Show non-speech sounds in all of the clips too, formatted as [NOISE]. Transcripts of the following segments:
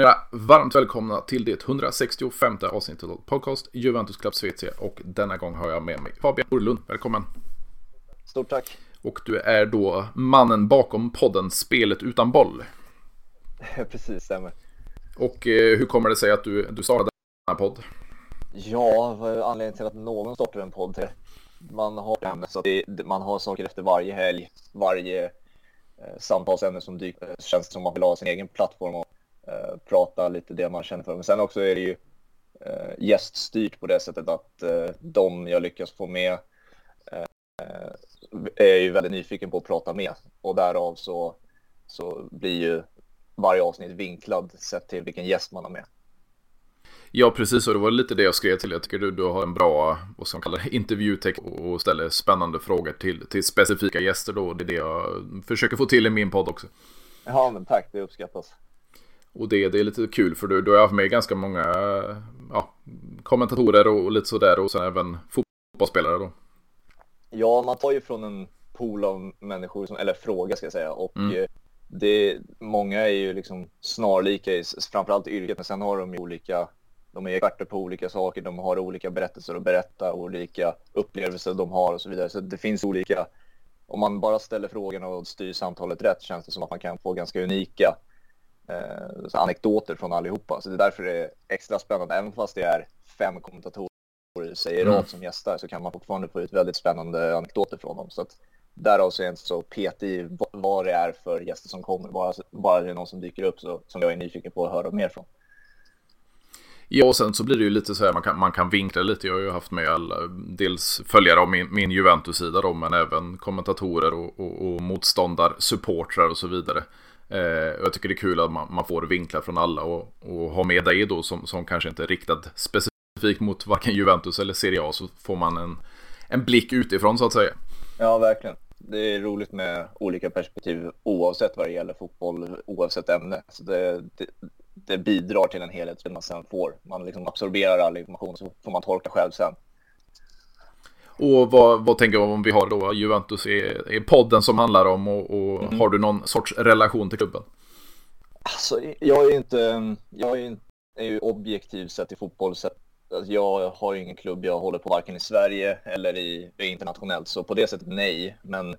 ni vara varmt välkomna till det 165 avsnittet av podcast Juventus Club Svezia och denna gång har jag med mig Fabian Orlund. Välkommen! Stort tack! Och du är då mannen bakom podden Spelet utan boll. [LAUGHS] Precis, stämmer. Och eh, hur kommer det sig att du, du startade den här podd? Ja, vad är anledningen till att någon startar en podd? Man har så det, man har saker efter varje helg, varje eh, samtalsämne som dyker. Känns som att man vill ha sin egen plattform och eh, prata lite det man känner för. Men sen också är det ju eh, gäststyrt på det sättet att eh, de jag lyckas få med eh, är ju väldigt nyfiken på att prata med och därav så, så blir ju varje avsnitt vinklad sett till vilken gäst man har med. Ja, precis. Och det var lite det jag skrev till. Jag tycker du, du har en bra, vad ska man kalla det, intervjutext och ställer spännande frågor till, till specifika gäster då. Det är det jag försöker få till i min podd också. Ja, men tack. Det uppskattas. Och det, det är lite kul för du, du har haft med ganska många ja, kommentatorer och, lite sådär och sen även fotbollsspelare då. Ja, man tar ju från en pool av människor, som, eller fråga ska jag säga. Och mm. Eh, det, många är ju liksom snarlika, i, framförallt i yrket, men sen har de ju olika de är experter på olika saker, de har olika berättelser att berätta, olika upplevelser de har och så vidare. Så det finns olika, om man bara ställer frågorna och styr samtalet rätt känns det som att man kan få ganska unika eh, anekdoter från allihopa. Så det är därför det är extra spännande, även fast det är fem kommentatorer säger mm. rad som gästar så kan man fortfarande få ut väldigt spännande anekdoter från dem. Så att därav så är jag inte så petig i vad det är för gäster som kommer, bara, bara det är någon som dyker upp så, som jag är nyfiken på att höra mer från. Ja, och sen så blir det ju lite så här, man kan, man kan vinkla lite. Jag har ju haft med alla, dels följare av min, min Juventus-sida då, men även kommentatorer och, och, och motståndarsupportrar och så vidare. Eh, och jag tycker det är kul att man, man får vinklar från alla och, och ha med dig då som, som kanske inte är riktad specifikt mot varken Juventus eller Serie A så får man en, en blick utifrån så att säga. Ja, verkligen. Det är roligt med olika perspektiv oavsett vad det gäller fotboll, oavsett ämne. Så det, det, det bidrar till en helhet som man sen får. Man liksom absorberar all information så får man tolka själv sen. Och vad, vad tänker du om vi har då Juventus är, är podden som handlar om och, och mm. har du någon sorts relation till klubben? Alltså, jag är inte, jag är, är ju objektiv sett i fotboll. Så alltså, jag har ingen klubb jag håller på varken i Sverige eller i, internationellt, så på det sättet nej. Men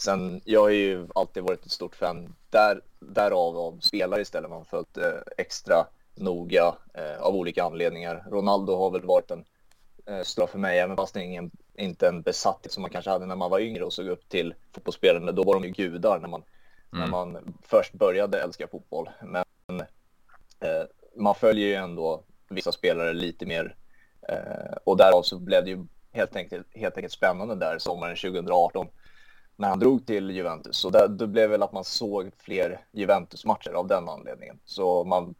Sen, jag har ju alltid varit ett stort fan där, därav av spelare istället. Man följt eh, extra noga eh, av olika anledningar. Ronaldo har väl varit en eh, stor för mig, även fast det är ingen, inte en besatthet som man kanske hade när man var yngre och såg upp till fotbollsspelare. Då var de ju gudar när man, mm. när man först började älska fotboll. Men eh, man följer ju ändå vissa spelare lite mer eh, och därav så blev det ju helt enkelt, helt enkelt spännande där sommaren 2018 när han drog till Juventus. Så det, det blev väl att man såg fler Juventus-matcher av den anledningen. Så man,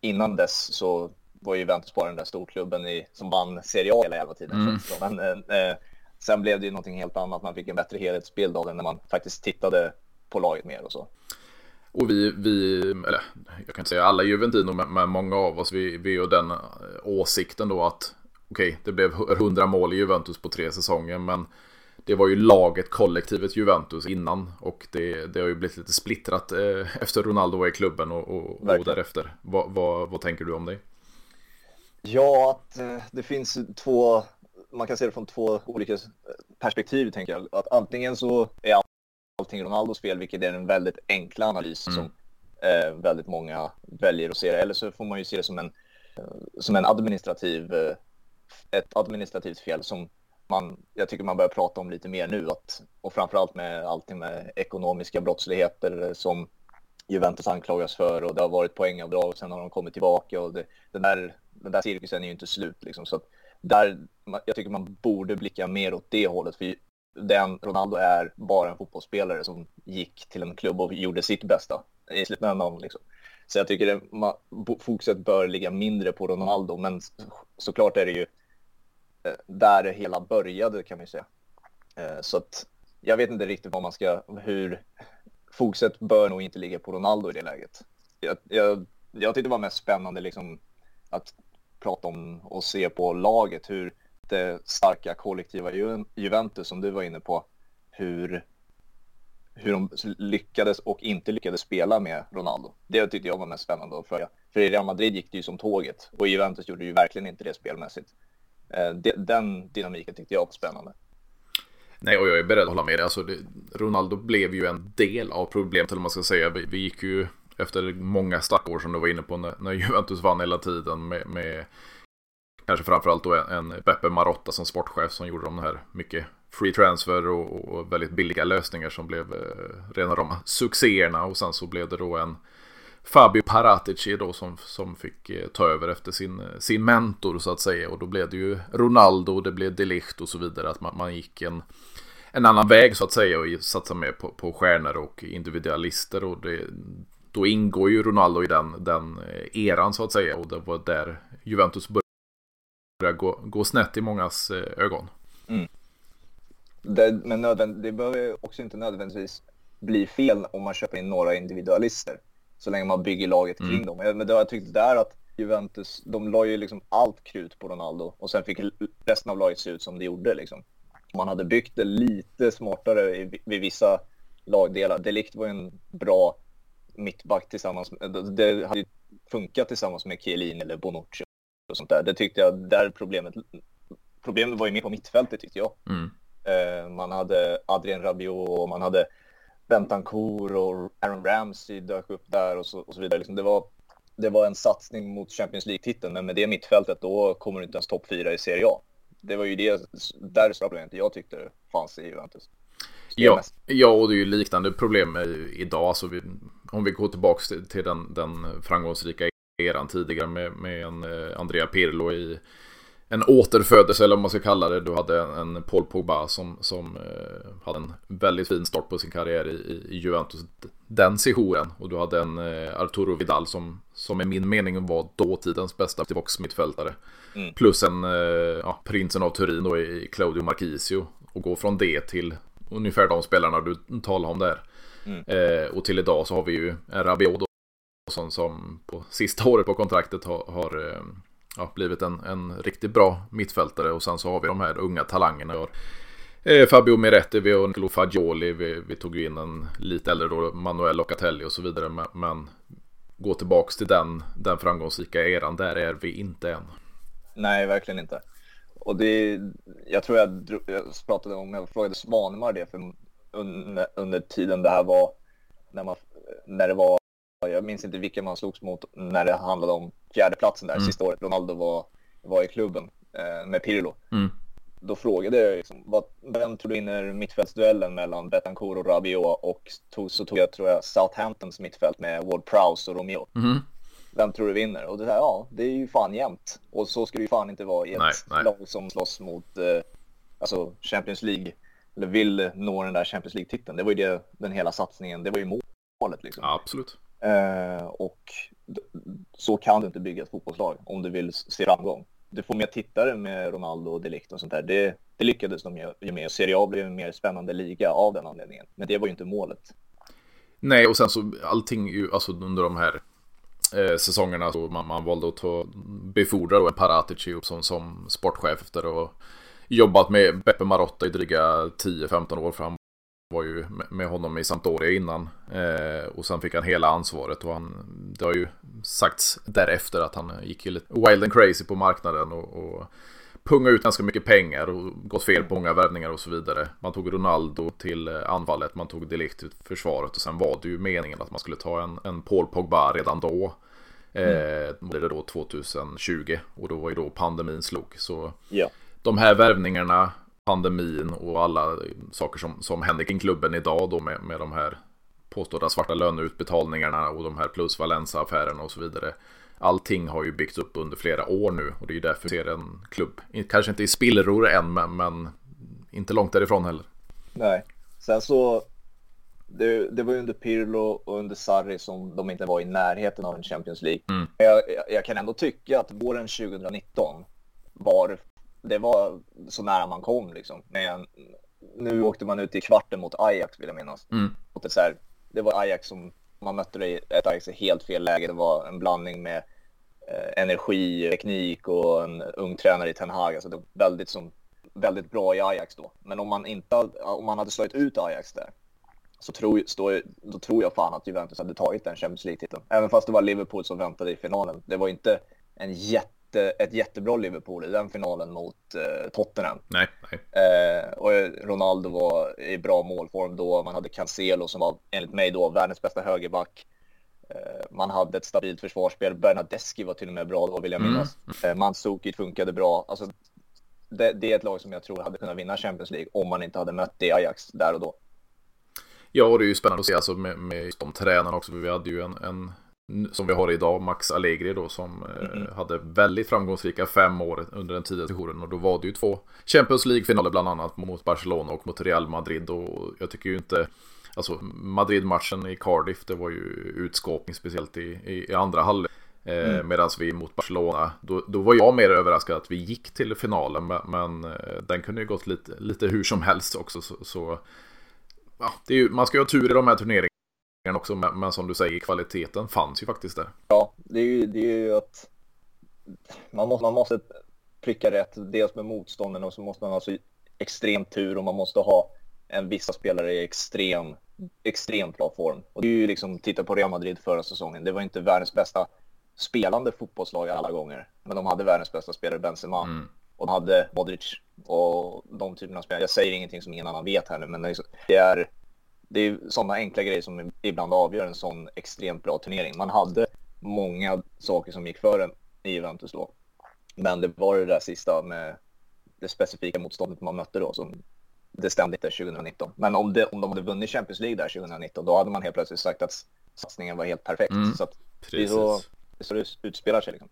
innan dess så var Juventus bara den där storklubben i, som vann Serie A hela jävla tiden. Mm. Men eh, eh, sen blev det ju någonting helt annat. Man fick en bättre helhetsbild av det när man faktiskt tittade på laget mer och så. Och vi, vi eller jag kan inte säga alla Juventino, men, många av oss, vi, vi har den åsikten då att okej, okay, det blev 100 mål i Juventus på tre säsonger, men det var ju laget, kollektivet Juventus innan och det, det har ju blivit lite splittrat eh, efter Ronaldo var i klubben och, och, och därefter. Va, va, vad tänker du om det? Ja, att eh, det finns två, man kan se det från två olika perspektiv tänker jag. Att antingen så är allting Ronaldos fel, vilket är en väldigt enkla analys mm. som eh, väldigt många väljer att se det. Eller så får man ju se det som en, eh, som en administrativ, eh, ett administrativt fel som man, jag tycker man börjar prata om lite mer nu att, och framförallt med allting med ekonomiska brottsligheter som Juventus anklagas för och det har varit poängavdrag och sen har de kommit tillbaka och det, den, där, den där cirkusen är ju inte slut liksom. Så att där, jag tycker man borde blicka mer åt det hållet för den, Ronaldo är bara en fotbollsspelare som gick till en klubb och gjorde sitt bästa i slutändan. Liksom. Så jag tycker det, fokuset bör ligga mindre på Ronaldo, men såklart är det ju eh, där det hela började kan man säga. Eh, så att jag vet inte riktigt vad man ska, hur fokuset bör nog inte ligga på Ronaldo i det läget. Jag, jag, jag tyckte det var mest spännande liksom att prata om och se på laget, hur det starka kollektiva Ju Juventus som du var inne på, hur hur de lyckades och inte lyckades spela med Ronaldo. Det tyckte jag var mest spännande att följa. För i Real Madrid gick det ju som tåget och Juventus gjorde ju verkligen inte det spelmässigt. Eh, den dynamiken tyckte jag var spännande. Nej, och jag är beredd att hålla med dig. Alltså, det, Ronaldo blev ju en del av problemet, eller man ska säga. Vi, vi gick ju efter många starka år som du var inne på när, när Juventus vann hela tiden med, med kanske framförallt då en, en Beppe Marotta som sportchef som gjorde de här mycket free transfer och, och väldigt billiga lösningar som blev eh, rena rama succéerna. Och sen så blev det då en Fabio Paratici då som, som fick eh, ta över efter sin, eh, sin mentor så att säga. Och då blev det ju Ronaldo, det blev Delicht och så vidare att man, man gick en, en annan väg så att säga och satsade mer på, på stjärnor och individualister. Och det, då ingår ju Ronaldo i den, den eh, eran så att säga och det var där Juventus började gå, gå snett i mångas eh, ögon. Mm. Det, men nödvänd, det behöver också inte nödvändigtvis bli fel om man köper in några individualister. Så länge man bygger laget kring mm. dem. Men det har jag tyckt där att Juventus, de la ju liksom allt krut på Ronaldo och sen fick resten av laget se ut som det gjorde liksom. Man hade byggt det lite smartare i, vid vissa lagdelar. Delikt var en bra mittback tillsammans med, det hade funkat tillsammans med Chiellini eller Bonucci och sånt där. Det tyckte jag, där problemet, problemet var ju mer på mittfältet tyckte jag. Mm. Eh, man hade Adrien Rabiot och man hade Bentancourt och Aaron Ramsey dök upp där och så, och så vidare. Liksom det, var, det var en satsning mot Champions League-titeln, men med det mittfältet då kommer du inte ens topp fyra i Serie A. Det var ju det, där är problemet jag tyckte fanns i Juventus. Ja, ja, och det är ju liknande problem idag. Alltså vi, om vi går tillbaka till, till den, den framgångsrika eran tidigare med, med en eh, Andrea Pirlo i en återfödelse eller vad man ska kalla det. Du hade en Paul Pogba som, som eh, hade en väldigt fin start på sin karriär i, i Juventus. Den sessionen. Och du hade en eh, Arturo Vidal som, som i min mening var dåtidens bästa mittfältare. Mm. Plus en eh, ja, prinsen av Turin då i Claudio Marchisio. Och gå från det till ungefär de spelarna du talar om där. Mm. Eh, och till idag så har vi ju Rabiot som, som på sista året på kontraktet har, har eh, ja, blivit en, en riktigt bra mittfältare. Och sen så har vi de här unga talangerna. Vi har, eh, Fabio Miretti, vi har Nicolo Fagioli, vi, vi, tog ju in en lite äldre då, Manuel Locatelli och så vidare. Men, men gå tillbaks till den, den framgångsrika eran, där är vi inte än. Nej, verkligen inte. Och det, jag tror jag, jag pratade om, jag frågade Svanemar det för under, under tiden det här var, när, man, när det var, jag minns inte vilka man slogs mot när det handlade om fjärdeplatsen där mm. sista året Ronaldo var, var i klubben eh, med Pirlo. Mm. Då frågade jag liksom, vad, vem tror du vinner mittfältsduellen mellan Betancourt och Rabiot och tog, så tog jag, tror jag, Southamptons mittfält med Ward Prowse och Romeo. Mm. Vem tror du vinner? Och det där, ja, det är ju fan jämnt. Och så ska det ju fan inte vara i ett nej, nej. lag som slåss mot eh, alltså Champions League eller vill nå den där Champions League-titeln. Det var ju det, den hela satsningen, det var ju målet liksom. Ja, absolut. Eh, och så kan du inte bygga ett fotbollslag om du vill se framgång. Du får mer tittare med Ronaldo och Delict och sånt där. Det, det lyckades de ju med. Serie A blev en mer spännande liga av den anledningen. Men det var ju inte målet. Nej, och sen så allting ju, alltså under de här eh, säsongerna så man, man valde att ta, befordra då en Paratici upp som, som sportchef efter att jobbat med Beppe Marotta i dryga 10-15 år. För han var ju med honom i Sampdoria innan. Eh, och sen fick han hela ansvaret. Och han, det har ju sagts därefter att han gick lite wild and crazy på marknaden. Och, och punga ut ganska mycket pengar och gått fel på många värvningar och så vidare. Man tog Ronaldo till eh, anfallet, man tog Delict till försvaret och sen var det ju meningen att man skulle ta en, en Paul Pogba redan då. Eh, mm. det då 2020 och då var ju då pandemin slog. Så ja de här värvningarna, pandemin och alla saker som, som händer kring klubben idag då med, med de här påstådda svarta löneutbetalningarna och de här plus Valenza-affärerna och så vidare. Allting har ju byggts upp under flera år nu och det är ju därför vi ser en klubb, kanske inte i spillror än, men, men inte långt därifrån heller. Nej, sen så det, det var under Pirlo och under Sarri som de inte var i närheten av en Champions League. Mm. Jag, jag, kan ändå tycka att våren 2019 var det var så nära man kom liksom. Men nu åkte man ut i kvarten mot Ajax vill jag minnas. Mm. Och det, så här, det var Ajax som man mötte det i ett Ajax i helt fel läge. Det var en blandning med eh, energi, teknik och en ung tränare i Ten Hag. Alltså det var väldigt, som, väldigt bra i Ajax då. Men om man, inte, om man hade slagit ut Ajax där så tror, stå, då tror jag fan att Juventus hade tagit den Champions League-titeln. Även fast det var Liverpool som väntade i finalen. Det var inte en jätte, ett jättebra Liverpool i den finalen mot eh, Tottenham. Nej, nej. Eh, och Ronaldo var i bra målform då. Man hade Cancelo som var enligt mig då världens bästa högerback. Eh, man hade ett stabilt försvarsspel. Bernadeschi var till och med bra då vill jag mm. minnas. Mm. Eh, Mandzukic funkade bra. Alltså, det, det, är ett lag som jag tror hade kunnat vinna Champions League om man inte hade mött det Ajax där och då. Ja, och det är ju spännande att se alltså med, med de tränarna också. För vi hade ju en, en som vi har idag, Max Allegri då, som mm. hade väldigt framgångsrika fem år under den tidiga sessionen. Och då var det ju två Champions League-finaler bland annat mot Barcelona och mot Real Madrid. Och jag tycker ju inte, alltså Madrid-matchen i Cardiff, det var ju utskåpning speciellt i, i, i andra halvlek. Eh, mm. Medan vi mot Barcelona, då, då var jag mer överraskad att vi gick till finalen. Men, men eh, den kunde ju gått lite, lite hur som helst också. Så, så ja, ju, man ska ju ha tur i de här turneringarna också. Men, som du säger, kvaliteten fanns ju faktiskt där. Ja, det är ju, det är ju att man måste, man måste pricka rätt. Dels med motstånden och så måste man ha så extrem tur och man måste ha en vissa spelare i extrem, extremt bra form. Och det är ju liksom, titta på Real Madrid förra säsongen. Det var inte världens bästa spelande fotbollslag alla gånger. Men de hade världens bästa spelare, Benzema. Mm. Och de hade Modric och de typerna av spelare. Jag säger ingenting som ingen annan vet här nu, men det är, det är sådana enkla grejer som ibland avgör en sån extremt bra turnering. Man hade många saker som gick för en i Juventus då. Men det var det där sista med det specifika motståndet man mötte då som det stämde inte 2019. Men om, det, om de hade vunnit Champions League där 2019, då hade man helt plötsligt sagt att satsningen var helt perfekt. Mm, så att det är så, det så det utspelar sig liksom.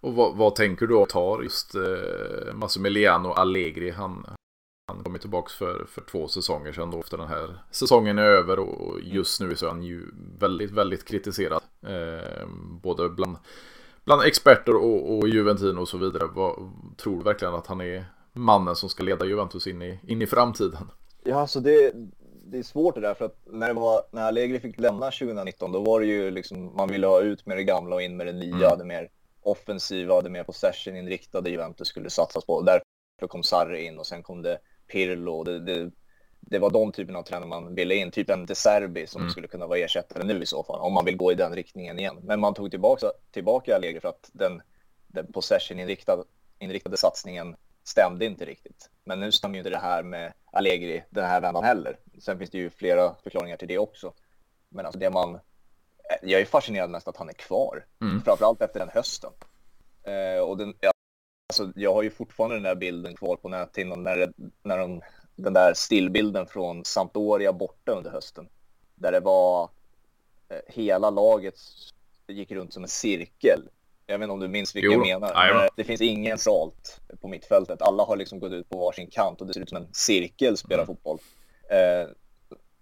Och vad, vad tänker du att tar just eh, Massimiliano Allegri? Han, han kom tillbaka för, för två säsonger sedan då efter den här säsongen är över och just nu så är han ju väldigt, väldigt kritiserad. Eh, både bland, bland experter och, och Juventino och så vidare. Vad, tror du verkligen att han är mannen som ska leda Juventus in i, in i framtiden? Ja, alltså det, det är svårt det där för att när, det var, när Allegri fick lämna 2019 då var det ju liksom man ville ha ut med det gamla och in med det nya, mm. det mer offensiva, det mer possession-inriktade Juventus skulle satsas på. Därför kom Sarri in och sen kom det Pirlo. Det, det, det var de typerna av tränare man ville in, typ en De Serbi som mm. skulle kunna vara ersättare nu i så fall, om man vill gå i den riktningen igen. Men man tog tillbaka, tillbaka Allegri för att den, den possession-inriktade inriktade satsningen stämde inte riktigt. Men nu stämmer ju inte det här med Allegri den här vändan heller. Sen finns det ju flera förklaringar till det också. Men alltså det man... Jag är fascinerad mest att han är kvar. Mm. Framförallt efter den hösten. Eh, och den, alltså jag har ju fortfarande den där bilden kvar på näthinnan när, när de, den där stillbilden från Sampdoria borta under hösten. Där det var eh, hela laget gick runt som en cirkel jag vet inte om du minns vilka jag menar. Nej, det finns ingen salt på mittfältet. Alla har liksom gått ut på varsin kant och det ser ut som en cirkel spelar mm. fotboll. Eh,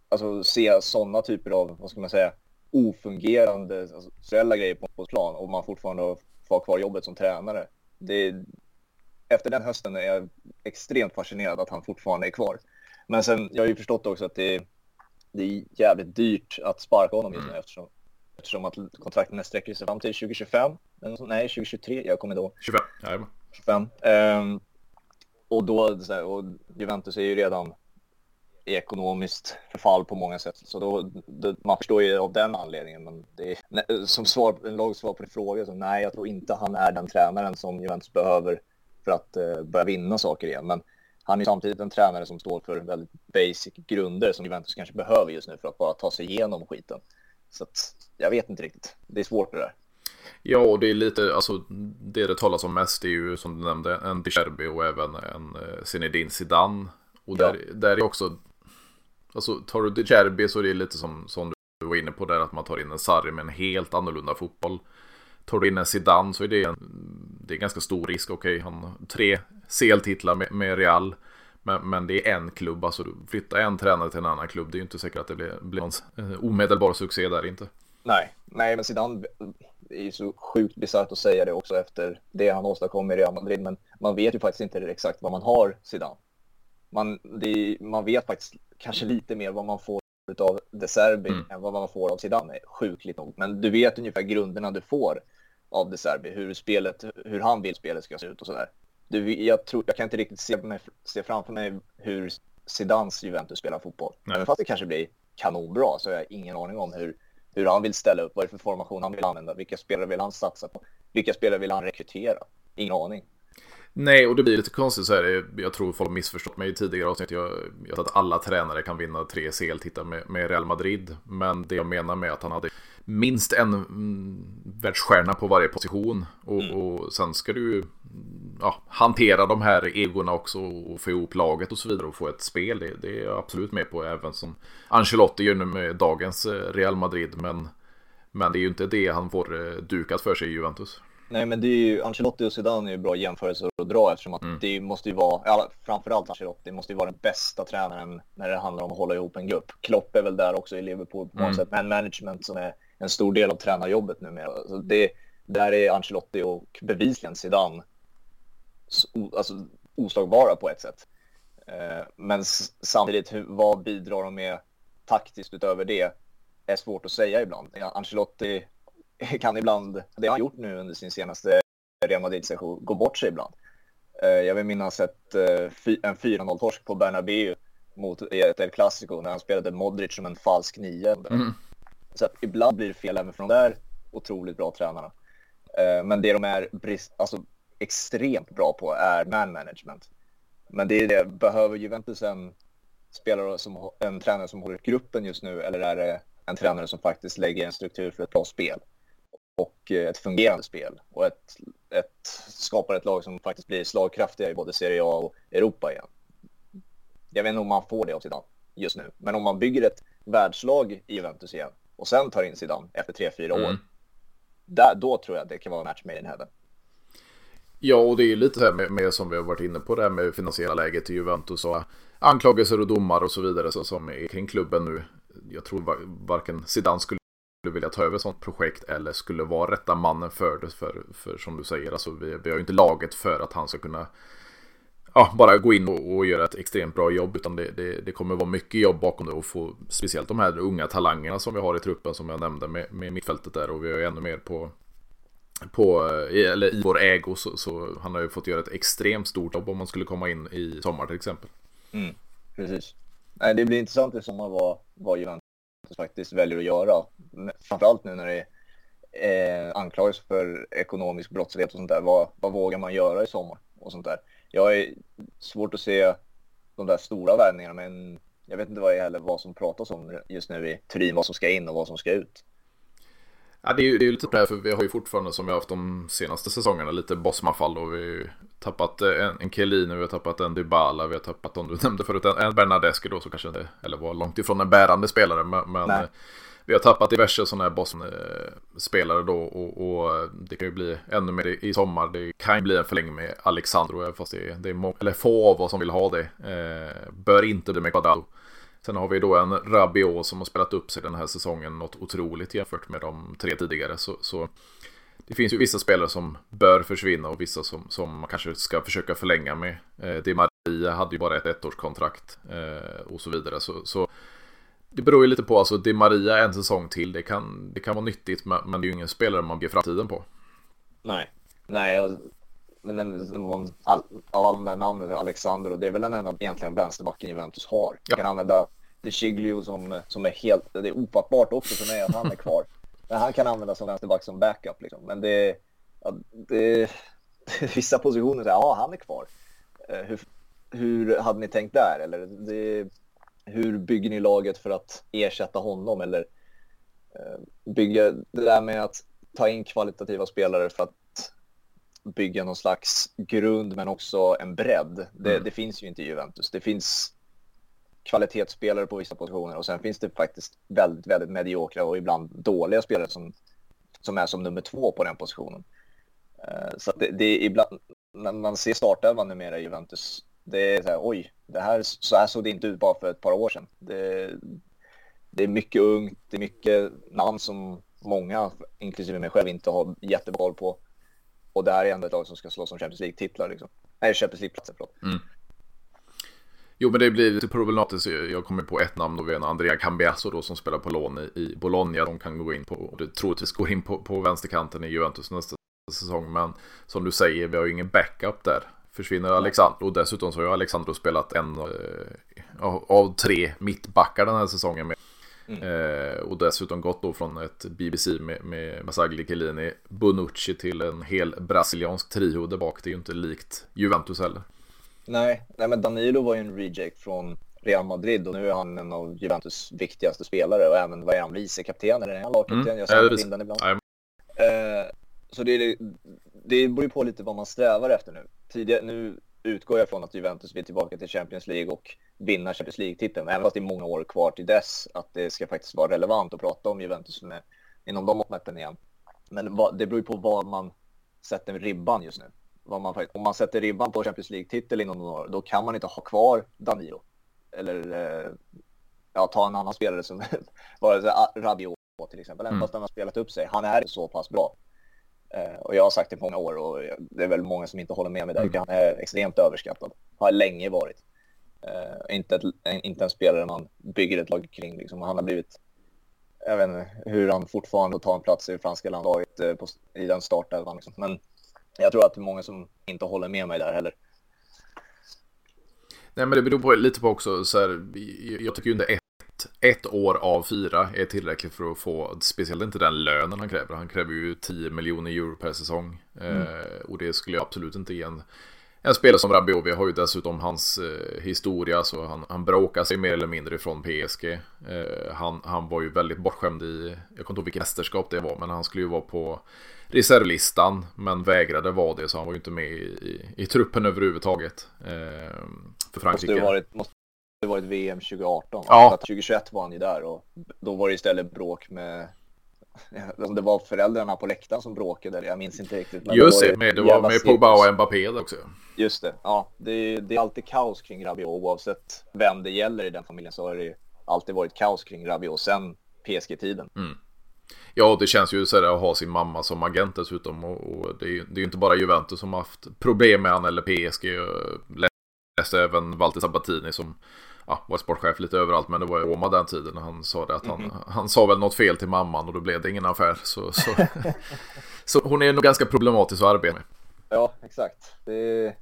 alltså se sådana typer av, vad ska man säga, ofungerande alltså, grejer på fotbollsplan och man fortfarande får ha kvar jobbet som tränare. Det, efter den hösten är jag extremt fascinerad att han fortfarande är kvar. Men sen, jag har ju förstått också att det, det är jävligt dyrt att sparka honom just nu mm. eftersom eftersom att kontrakten sträcker sig fram till 2025. Nej, 2023, jag kommer då. 25, ja. 25. Um, och då, och Juventus är ju redan i ekonomiskt förfall på många sätt. Så då, då, man förstår ju av den anledningen. Men det är, som svar, en lag svar på din fråga, så nej, jag tror inte han är den tränaren som Juventus behöver för att uh, börja vinna saker igen. Men han är samtidigt en tränare som står för väldigt basic grunder som Juventus kanske behöver just nu för att bara ta sig igenom skiten. Så att, jag vet inte riktigt. Det är svårt det där. Ja, och det är lite, alltså det det talas om mest är ju som du nämnde en Dicherbi och även en eh, Zinedine Zidane. Och där, ja. där är också, alltså tar du Dicherbi så är det lite som, som du var inne på där att man tar in en Sarri med en helt annorlunda fotboll. Tar du in en Zidane så är det en, det är ganska stor risk. Okej, okay, han har tre CL-titlar med, med Real. Men, men det är en klubb, alltså flytta en tränare till en annan klubb. Det är ju inte säkert att det blir, blir någon eh, omedelbar succé där inte. Nej, nej men Zidane är ju så sjukt bisarrt att säga det också efter det han åstadkom i Real Madrid. Men man vet ju faktiskt inte exakt vad man har Zidane. Man, det, man vet faktiskt kanske lite mer vad man får av De Serbi mm. än vad man får av Zidane, sjukligt nog. Men du vet ungefär grunderna du får av De Serbi, hur spelet, hur han vill spelet ska se ut och sådär du, jag, tror, jag kan inte riktigt se, mig, se framför mig hur Zidans Juventus spelar fotboll. Nej. Även fast det kanske blir kanonbra så jag har ingen aning om hur, hur han vill ställa upp, vad är det för formation han vill använda, vilka spelare vill han satsa på, vilka spelare vill han rekrytera? Ingen aning. Nej, och det blir lite konstigt så här. Jag tror folk har missförstått mig i tidigare avsnitt. Jag, jag att alla tränare kan vinna tre CL-titlar med, med, Real Madrid. Men det jag menar med att han hade minst en mm, världsstjärna på varje position. Och, mm. och sen ska du ja, hantera de här egorna också och få ihop laget och så vidare och få ett spel. Det, det är jag absolut med på även som Ancelotti gör nu med dagens eh, Real Madrid. Men, men det är ju inte det han får eh, dukat för sig i Juventus. Nej, men det är ju Ancelotti och Zidane är ju bra jämförelser att dra eftersom att mm. det måste ju vara, framförallt Ancelotti, måste ju vara den bästa tränaren när det handlar om att hålla ihop en grupp. Klopp är väl där också i Liverpool på något mm. sätt, men management som är en stor del av tränarjobbet numera. Så det, där är Ancelotti och bevisligen Zidane alltså, oslagbara på ett sätt. Eh, men samtidigt, vad bidrar de med taktiskt utöver det? är svårt att säga ibland. Ancelotti kan ibland, det har han gjort nu under sin senaste Real Madrid-session, gå bort sig ibland. Eh, jag vill minnas ett, eh, en 4-0-torsk på Bernabéu mot ett El Clasico när han spelade Modric som en falsk nio. Mm. Så att ibland blir det fel även från de där otroligt bra tränarna. Eh, men det de är brist, alltså, extremt bra på är man management. Men det är det, behöver Juventus en spelare som en tränare som håller gruppen just nu eller är det en tränare som faktiskt lägger en struktur för ett bra spel? Och ett fungerande spel och ett, ett, skapar ett lag som faktiskt blir slagkraftiga i både Serie A och Europa igen. Jag vet inte om man får det av Zidane just nu, men om man bygger ett världslag i Juventus igen och sen tar in Zidane efter tre fyra år, mm. där, då tror jag att det kan vara en match made in heaven. Ja, och det är ju lite så här med, med, som vi har varit inne på det här med finansiella läget i Juventus och anklagelser och domar och så vidare så, som är kring klubben nu. Jag tror varken Zidane skulle skulle vilja ta över ett sånt projekt eller skulle vara rätta mannen för det. För, för som du säger, alltså vi, vi har ju inte laget för att han ska kunna ja, bara gå in och, och göra ett extremt bra jobb. Utan det, det, det, kommer vara mycket jobb bakom det och få speciellt de här unga talangerna som vi har i truppen som jag nämnde med, med mittfältet där. Och vi har ju ännu mer på, på eh, eller i vår ägo så, så han har ju fått göra ett extremt stort jobb om man skulle komma in i sommar till exempel. Mm, precis. Nej, det blir intressant i sommar vad, vad Johan faktiskt väljer att göra. Framförallt nu när det är eh, anklagelser för ekonomisk brottslighet och sånt där. Vad, vad vågar man göra i sommar och sånt där? Jag är svårt att se de där stora värvningarna, men jag vet inte vad, heller, vad som pratas om just nu i Turin, vad som ska in och vad som ska ut. Ja, det är ju det är lite det, för vi har ju fortfarande som vi har haft de senaste säsongerna lite Bosman-fall och vi har ju tappat eh, en, en Chiellini, vi har tappat en Dybala, vi har tappat, om du [LAUGHS] nämnde förut, en, en Bernadeschi då så kanske inte, eller var långt ifrån en bärande spelare, men, men eh, vi har tappat diverse sådana här Bosman-spelare då och, och, det kan ju bli ännu mer i, sommar. Det kan ju bli en förlängning med Alexandro, fast det är, det är må- eller få av oss som vill ha det. Eh, bör inte bli med Quadrado. Sen har vi då en Rabiot som har spelat upp sig den här säsongen något otroligt jämfört med de tre tidigare. Så, så det finns ju vissa spelare som bör försvinna och vissa som, som man kanske ska försöka förlänga med. Eh, Di Maria hade ju bara ett ettårskontrakt eh, och så vidare. Så, så det beror ju lite på, alltså Di Maria en säsong till, det kan, det kan vara nyttigt men, det är ju ingen spelare man blir framtiden på. Nej, nej, men den, all, av alla de där namnen, Alexander, och det är väl den enda egentligen vänsterbacken Juventus har. Ja. kan använda De Chiglio som, som är helt, det är ofattbart också för mig att han är kvar. Men han kan användas som vänsterback som backup liksom. Men det, ja, det [LAUGHS] vissa positioner, ja han är kvar. Eh, hur, hur hade ni tänkt där? Eller det, hur bygger ni laget för att ersätta honom? Eller eh, bygga det där med att ta in kvalitativa spelare för att bygga någon slags grund men också en bredd. Det, mm. det, finns ju inte i Juventus. Det finns kvalitetsspelare på vissa positioner och sen finns det faktiskt väldigt, väldigt mediokra och ibland dåliga spelare som, som är som nummer två på den positionen. Uh, så det, det, är ibland, när man ser startelvan numera i Juventus, det är så här, oj, det här, så här såg det inte ut bara för ett par år sedan. Det, det är mycket ungt, det är mycket namn som många, inklusive mig själv, inte har jättebra på. Och det här är ändå ett lag som ska slåss om Champions League-titlar. Liksom. Nej, Champions League-platser, förlåt. Mm. Jo, men det blir lite problematiskt. Jag kommer på ett namn och vi har en Andrea Cambiasso då som spelar på lån i, i Bologna. De kan gå in på, och det troligtvis går in på, på vänsterkanten i Juventus nästa säsong. Men som du säger, vi har ju ingen backup där. Försvinner Alexandro och dessutom så har ju Alexandro spelat en eh, av tre mittbackar den här säsongen med Mm. Eh, och dessutom gått då från ett BBC med, med Masagli Chiellini, Bonucci till en hel brasiliansk trio där bak. Det är ju inte likt Juventus heller. Nej, nej men Danilo var ju en reject från Real Madrid och nu är han en av Juventus viktigaste spelare och även vad är han, vicekapten eller är han lagkapten? Mm. Jag ser ja, bilden ibland. Eh, så det, det, det beror ju på lite vad man strävar efter nu. Tidigare, nu utgår jag från att Juventus vill tillbaka till Champions League och vinna Champions League-titeln, även fast det är många år kvar till dess att det ska faktiskt vara relevant att prata om Juventus med, inom de måtten igen. Men det beror ju på var man sätter ribban just nu. Man, om man sätter ribban på Champions League-titel inom några år, då kan man inte ha kvar Danilo. Eller eh, ja, ta en annan spelare som [LAUGHS] vare sig Rabiot till exempel, även mm. fast han har spelat upp sig. Han är så pass bra. Eh, och jag har sagt det på många år och det är väl många som inte håller med mig där. Mm. Han är extremt överskattad. Har länge varit. Uh, inte, ett, inte en spelare man bygger ett lag kring. Liksom. Han har blivit, jag vet inte hur han fortfarande tar en plats i franska landslaget uh, i den startelvan. Liksom. Men jag tror att det är många som inte håller med mig där heller. Nej men det beror på, lite på också så här, jag tycker ju inte ett år av fyra är tillräckligt för att få, speciellt inte den lönen han kräver. Han kräver ju 10 miljoner euro per säsong. Mm. Eh, och det skulle jag absolut inte ge en, en spelare som Rabiot. Vi har ju dessutom hans eh, historia, så han, han bråkar sig mer eller mindre ifrån PSG. Eh, han, han var ju väldigt bortskämd i, jag kommer inte ihåg vilket mästerskap det var, men han skulle ju vara på reservlistan, men vägrade vara det, så han var ju inte med i, i, i truppen överhuvudtaget. Eh, för Frankrike. Måste varit, måste det varit VM 2018. Ja. 2021 var han ju där och då var det istället bråk med [LAUGHS] det var föräldrarna på läktaren som bråkade, jag minns inte riktigt. Men Just det, med, det var med Pogba och Mbappé också. Just det, ja. Det är, det är alltid kaos kring Rabiot oavsett vem det gäller i den familjen så har det alltid varit kaos kring Rabiot sen PSG-tiden. Mm. Ja, det känns ju så här att ha sin mamma som agent dessutom och, och det är ju inte bara Juventus som har haft problem med han eller PSG. Läste även Walter Sabatini som ja, var sportchef lite överallt, men det var i Roma den tiden han sa det att han, mm han sa väl något fel till mamman och då blev det ingen affär. Så, så, så hon är nog ganska problematisk att arbeta med. Ja, exakt. Det,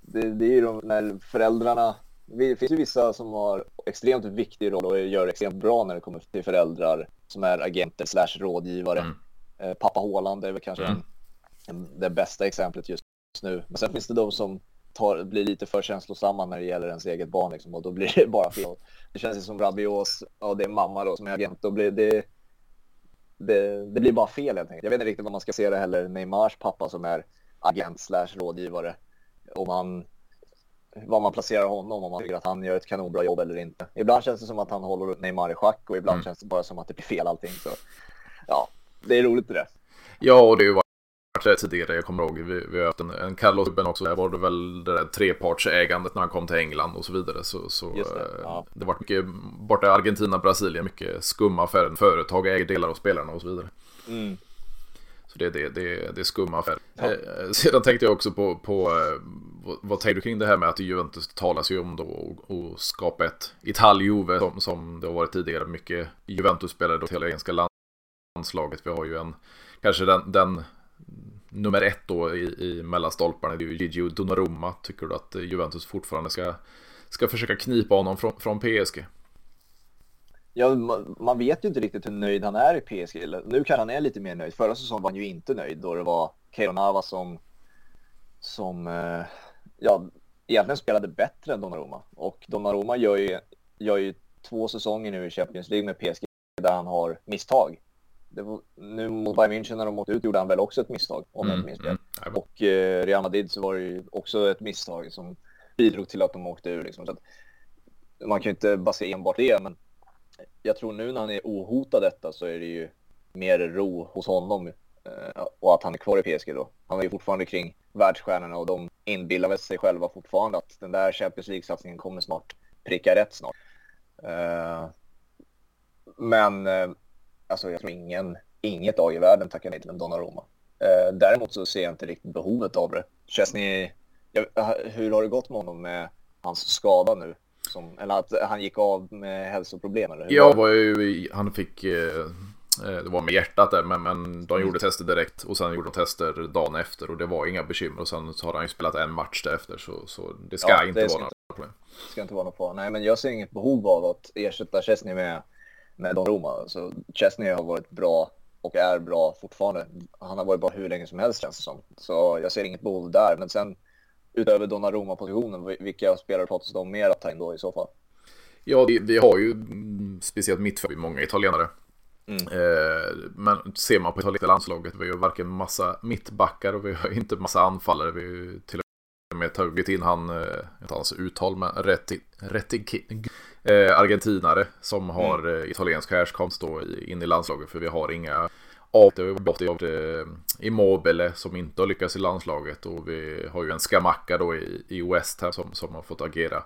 det, det är ju de när föräldrarna det finns ju vissa som har extremt viktig roll och gör extremt bra när det kommer till föräldrar som är agenter slash rådgivare. Mm. Eh, pappa Håland är väl kanske mm. en, en, det bästa exemplet just nu. Men sen finns det de som tar, blir lite för känslosamma när det gäller ens eget barn liksom, och då blir det bara fel. Det känns ju som Rabios, ja det är mamma då som är agent, då blir det, det, det blir bara fel helt enkelt. Jag vet inte riktigt vad man ska se det heller, Neymars pappa som är agent slash rådgivare. Om man, var man placerar honom, om man tycker att han gör ett kanonbra jobb eller inte. Ibland känns det som att han håller Neymar i schack och ibland mm. känns det bara som att det blir fel allting. Så ja, det är roligt det där. Ja, och det är ju tidigare, jag kommer ihåg, vi, vi har haft en, en Carlos Ruben också, där var det väl det där trepartsägandet när han kom till England och så vidare. Så, så det, eh, ja. det var mycket, borta i Argentina, Brasilien, mycket skumma affärer, företag äger delar av spelarna och så vidare. Mm. Så det, det, det, det är skumma affärer. Ja. Eh, sedan tänkte jag också på, på eh, vad, vad tänker du kring det här med att Juventus talas ju om då att skapa ett Italjuve som, som det har varit tidigare. Mycket Juventus-spelare då till italienska landslaget. Vi har ju en, kanske den, den nummer ett då i, i mellan stolparna, det är ju Donnarumma. Tycker du att Juventus fortfarande ska, ska försöka knipa honom från, från PSG? Ja, man, vet ju inte riktigt hur nöjd han är i PSG. Nu kan han är lite mer nöjd. Förra säsongen var han ju inte nöjd då det var Keiro Navas som, som eh, ja, egentligen spelade bättre än Donnarumma. Och Donnarumma gör ju, gör ju två säsonger nu i Champions League med PSG där han har misstag var, nu mot Bayern München när de åkte ut gjorde han väl också ett misstag om mm, jag inte minns. Mm, och eh, Real Madrid så var det ju också ett misstag som bidrog till att de åkte ur. Liksom. Så att, man kan ju inte basera enbart det, men jag tror nu när han är ohotad detta så är det ju mer ro hos honom eh, och att han är kvar i PSG då. Han är ju fortfarande kring världsstjärnorna och de inbillar väl sig själva fortfarande att den där Champions League-satsningen kommer snart pricka rätt snart. Eh, men eh, alltså jag tror ingen, inget lag i världen tackar nej till en Donnarumma. Eh, däremot så ser jag inte riktigt behovet av det. Chesney, jag, hur har det gått med honom med hans skada nu? Som, eller att han gick av med hälsoproblem? Eller hur? Ja, var ju, han fick, eh, eh, det var med hjärtat där, men, men de gjorde tester direkt och sen gjorde de tester dagen efter och det var inga bekymmer och sen så har han ju spelat en match därefter så, så det ska ja, inte det vara något problem. Det ska inte vara något problem. Nej, men jag ser inget behov av att ersätta Chesney med med Donnarumma. Så Chesney har varit bra och är bra fortfarande. Han har varit bra hur länge som helst känns det som. Så jag ser inget behov där. Men sen utöver Donnarumma-positionen, vilka spelare pratas det om mer att ta in då i så fall? Ja, vi, vi har ju speciellt mittfält, många italienare. Mm. Eh, men ser man på italienska landslaget, vi har ju varken massa mittbackar och vi har inte massa anfallare. Vi har ju till och med tagit in han, eh, inte hans uttal, men Retti, Retti, eh, argentinare som har mm. italiensk härkomst då in i landslaget. För vi har inga det har gått i Immobile som inte har lyckats i landslaget och vi har ju en Skamacka då i, i West här som, som har fått agera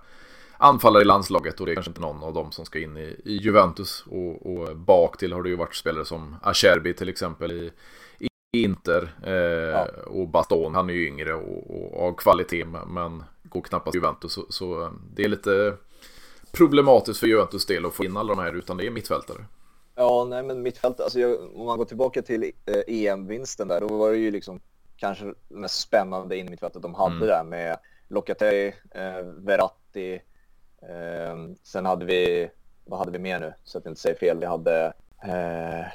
anfallare i landslaget och det är kanske inte någon av dem som ska in i, i Juventus. Och, och bak till har det ju varit spelare som Acerbi till exempel i, i Inter eh, ja. och Baston. Han är ju yngre och, och av kvalitet men går knappast Juventus. Så, så, eh, det är lite problematiskt för Juventus del att få in alla de här utan det är mittfältare. Ja, nej men mittfältare, alltså jag, om man går tillbaka till eh, EM-vinsten där, då var det ju liksom kanske mest spännande in mittfältet de hade mm. där med Locatelli, eh, Verratti, Eh, sen hade vi, vad hade vi mer nu? Så att jag inte säger fel. Vi hade... Eh...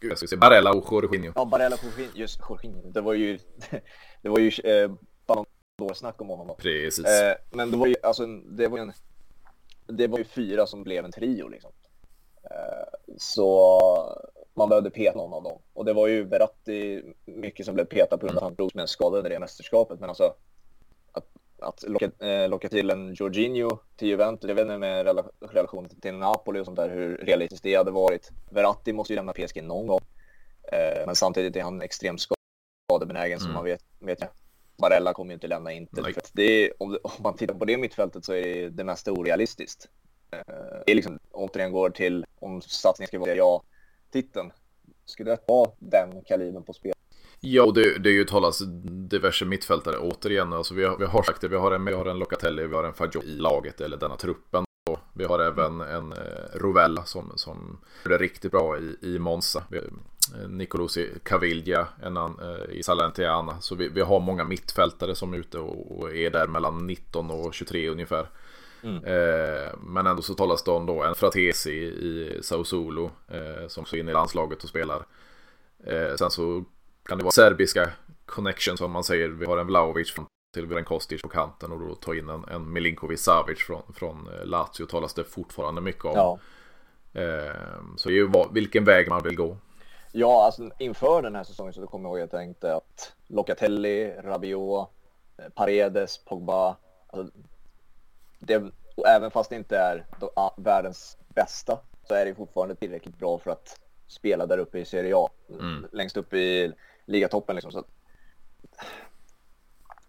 Gud, jag ska se. Barella och Jorginho. Ja, Barella och Jorginho. Just Jorginho. Det var ju, [LAUGHS] det var ju eh, Ballon snack om honom. Då. Precis. Eh, men det var ju, alltså, det var ju en, det var ju fyra som blev en trio liksom. Eh, så man behövde peta någon av dem. Och det var ju Beratti mycket som blev petad på grund av att han drogs med en skada under det mästerskapet. Men alltså att locka, eh, locka till en Jorginho till Juventus. Jag vet inte med relation till Napoli och sånt där hur realistiskt det hade varit. Verratti måste ju lämna PSG någon gång. Eh, men samtidigt är han extremt skadebenägen mm. som man vet. vet jag. Barella kommer ju inte lämna Inter. För det är, om, om, man tittar på det mittfältet så är det, det mesta orealistiskt. Eh, det är liksom, återigen går till om satsningen ska vara ja-titeln. Skulle det vara den kalibern på spel? Ja, och det, det är ju talas diverse mittfältare återigen. Alltså vi, har, vi har sagt det, vi har en, vi har en Locatelli, vi har en Fagioli i laget, eller denna truppen. Och vi har även en eh, Rovella som, som gjorde riktigt bra i, i Monza. Vi, Nicolosi Caviglia en an, eh, i Salernitana. Så vi, vi har många mittfältare som är ute och, och är där mellan 19 och 23 ungefär. Mm. Eh, men ändå så talas det om då en Fratesi i Sao Solo eh, som så in i landslaget och spelar. Eh, sen så kan det vara serbiska connection som man säger. Vi har en Vlaovic från till Viran Kostic på kanten och då ta in en, en Milinkovic Savic från, från eh, Lazio talas det fortfarande mycket om. Ja. Eh, så det är ju vilken väg man vill gå. Ja, alltså inför den här säsongen så kommer jag ihåg att jag tänkte att Locatelli, Rabiot, eh, Paredes, Pogba. Alltså, det, även fast det inte är världens bästa så är det fortfarande tillräckligt bra för att spela där uppe i Serie A. Mm. Längst upp i ligatoppen liksom. Så att...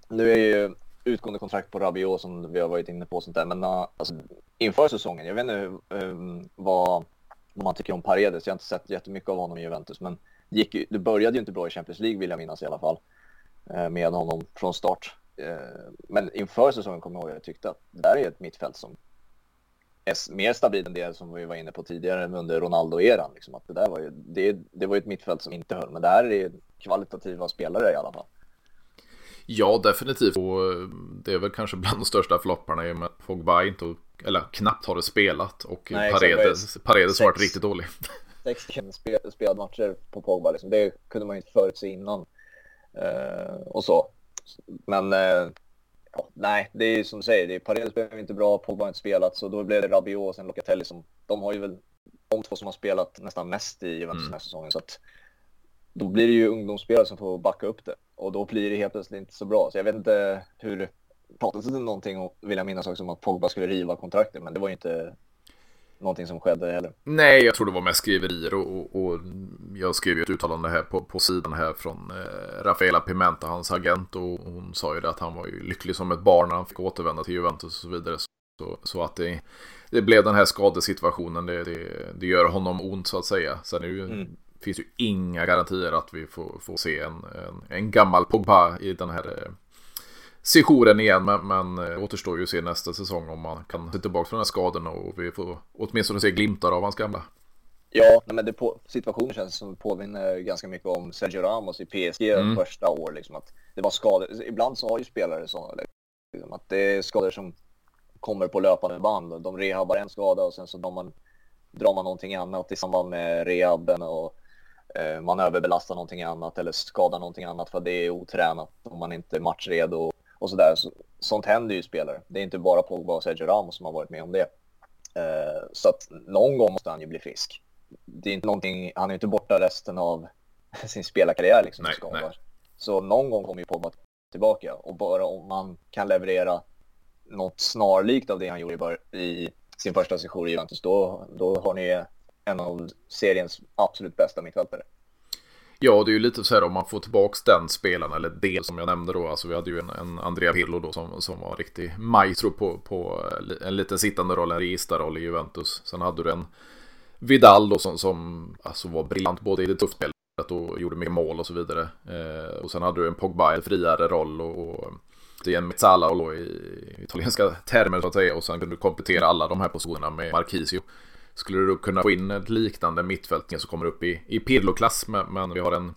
Nu är ju utgående kontrakt på Rabiot som vi har varit inne på sånt där. Men uh, alltså, inför säsongen, jag vet inte um, vad, vad man tycker om Paredes. Jag har inte sett jättemycket av honom i Juventus, men gick, det började ju inte bra i Champions League vill jag minnas i alla fall. Eh, med honom från start. Eh, men inför säsongen kommer jag ihåg att jag tyckte att det där är ett mittfält som är mer stabil än det som vi var inne på tidigare under Ronaldo-eran. Liksom, att det, där var ju, det, det var ju ett mittfält som inte höll, men det här är kvalitativa spelare i alla fall. Ja, definitivt. Och eh, det är väl kanske bland de största flopparna i och med att Pogba inte, eller knappt har det spelat och Nej, Paredes, Paredes har varit riktigt dålig. [LAUGHS] Sex spelade matcher på Pogba, liksom. det kunde man ju inte förutse innan. Uh, och så. Men uh, ja, nej, det är som du säger, det är Paredes blev inte bra, Pogba har inte spelat, så då blev det Rabiot och sen Locatelli som, de har ju väl de två som har spelat nästan mest i Juventus mm. den här säsongen. Så att då blir det ju ungdomsspelare som får backa upp det och då blir det helt plötsligt inte så bra. Så jag vet inte hur, pratades det någonting om, vill jag minnas också, om att Pogba skulle riva kontraktet, men det var ju inte någonting som skedde heller. Nej, jag tror det var mest skriverier och, och, och jag skrev ju ett uttalande här på, på sidan här från eh, Rafaela Pimenta, hans agent och hon sa ju det att han var ju lycklig som ett barn när han fick återvända till Juventus och så vidare. Så, så att det, det blev den här skadesituationen, det, det, det gör honom ont så att säga. Sen är det ju, mm. finns ju inga garantier att vi får, får se en, en, en gammal Pogba i den här sessionen igen. Men, men eh, återstår ju att se nästa säsong om man kan ta tillbaka från de här skadorna och vi får åtminstone se glimtar av hans gamla. Ja, men det på, situationen känns som påminner ganska mycket om Sergio Ramos i PSG mm. första år. Liksom, att det var skador. Ibland så har ju spelare sådana. Liksom, att det är skador som kommer på löpande band. De rehabbar en skada och sen så de man drar man någonting annat i samband med rehaben och eh, man överbelastar någonting annat eller skadar någonting annat för det är otränat om man inte är matchredo och sådär. Så, sånt händer ju spelare. Det är inte bara Pogba och Sergio Ramos som har varit med om det. Eh, så att någon gång måste han ju bli frisk. Det är inte någonting, han är inte borta resten av [LAUGHS] sin spelarkarriär liksom. Nej, nej. Så någon gång kommer ju Pogba tillbaka och bara om man kan leverera något snarlikt av det han gjorde i sin första session i Juventus, då, då har ni en av seriens absolut bästa mittfältare. Ja, det är ju lite så här om man får tillbaks den spelaren, eller del som jag nämnde då. Alltså vi hade ju en, en Andrea Pirlo då som, som var riktig maestro på, på eh, en liten sittande roll, en registerroll i Juventus. Sen hade du en Vidal då som, som alltså var briljant både i det tuffa spelet och gjorde mycket mål och så vidare. Eh, och sen hade du en Pogba, en friare roll och, och det är en Mezzala då i italienska termer så att säga. Och sen kunde du komplettera alla de här positionerna med Marquisio. Skulle du kunna få in ett liknande mittfältning som kommer upp i, i Pirlo-klass. Men, vi har en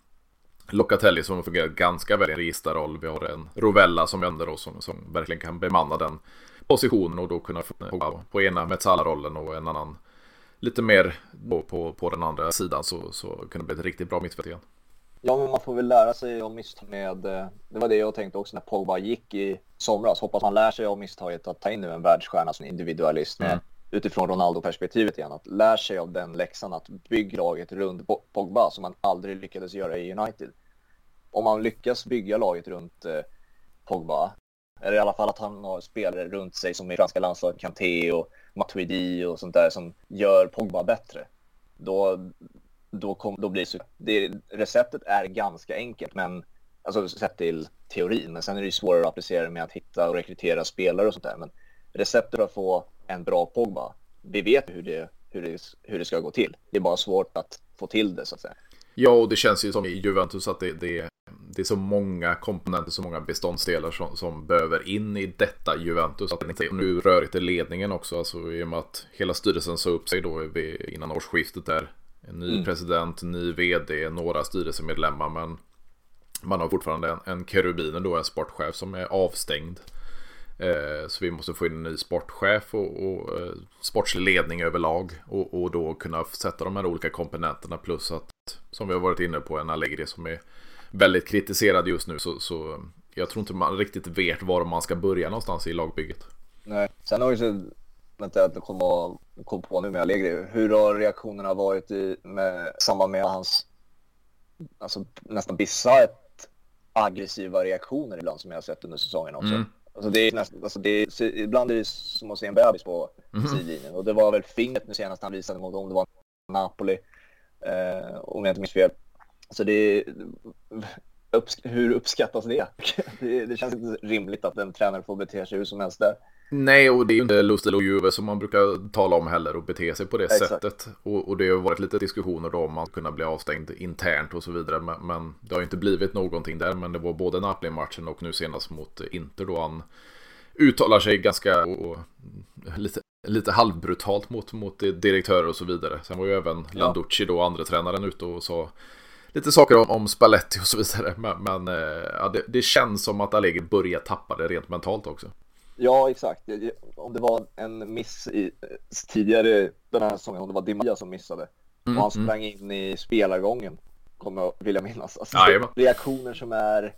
Locatelli som fungerar ganska väl i en registerroll. Vi har en Rovella som vänder då som, som verkligen kan bemanna den positionen och då kunna få på ena Mezzala-rollen och en annan lite mer på, på, på den andra sidan så, så kunde det bli ett riktigt bra mittfält igen. Ja, men man får väl lära sig av misstag med, eh, det var det jag tänkte också när Pogba gick i somras. Hoppas man lär sig av misstaget att ta in nu en världsstjärna som individualist med, mm utifrån Ronaldo-perspektivet igen. Att lär sig av den läxan att bygga laget runt Pogba som man aldrig lyckades göra i United. Om man lyckas bygga laget runt eh, Pogba, eller i alla fall att han har spelare runt sig som i franska landslaget, Kanté och Matuidi och sånt där som gör Pogba bättre. Då, då, kom, då blir så, det, receptet är ganska enkelt, men alltså sett till teorin, men sen är det ju svårare att applicera med att hitta och rekrytera spelare och sånt där. Men receptet att få en bra Pogba, vi vet hur det, hur det, hur det ska gå till. Det är bara svårt att få till det så att säga. Ja, och det känns ju som i Juventus att det, det, det är så många komponenter, så många beståndsdelar som, som behöver in i detta Juventus. Att nu rörigt i ledningen också, alltså i och med att hela styrelsen sa upp sig då innan årsskiftet där en ny mm. president, ny vd, några styrelsemedlemmar. Men man har fortfarande en, en kerubiner då, en sportchef som är avstängd. Eh, så vi måste få in en ny sportchef och, och eh, sportslig ledning överlag. Och, och då kunna sätta de här olika komponenterna plus att, som vi har varit inne på, en Allegri som är väldigt kritiserad just nu. Så, så jag tror inte man riktigt vet var man ska börja någonstans i lagbygget. Nej, sen har ju vänta att komma kom på nu med Allegri. Hur har reaktionerna varit i med, samband med hans alltså, nästan bisarrt aggressiva reaktioner ibland som jag har sett under säsongen också. Mm. Alltså det är nästan, alltså det är, ibland är det som att se en bebis på mm. sidlinjen och det var väl fingret nu senast han visade mot om det var Napoli eh, om jag inte minns fel. Så det upps, hur uppskattas det? [LAUGHS] det? det? känns inte rimligt att en tränare får bete sig hur som helst där. Nej, och det är ju inte Lustig och Juve som man brukar tala om heller och bete sig på det Exakt. sättet. Och, och, det har varit lite diskussioner då om man kunna bli avstängd internt och så vidare. Men, men det har ju inte blivit någonting där. Men det var både Napoli-matchen och nu senast mot Inter då han uttalar sig ganska och, lite, lite halvbrutalt mot, mot direktörer och så vidare. Sen var ju även ja. Landucci då, andra tränaren ute och sa lite saker om, om Spalletti och så vidare. Men, men eh, ja, det, det, känns som att Allegri börjar tappa det rent mentalt också. Ja, exakt. Om det var en miss i, tidigare den här säsongen, om det var Di Maria som missade mm, och han mm. sprang mm. in i spelargången, kommer jag vilja minnas. Alltså, ja, reaktioner som är,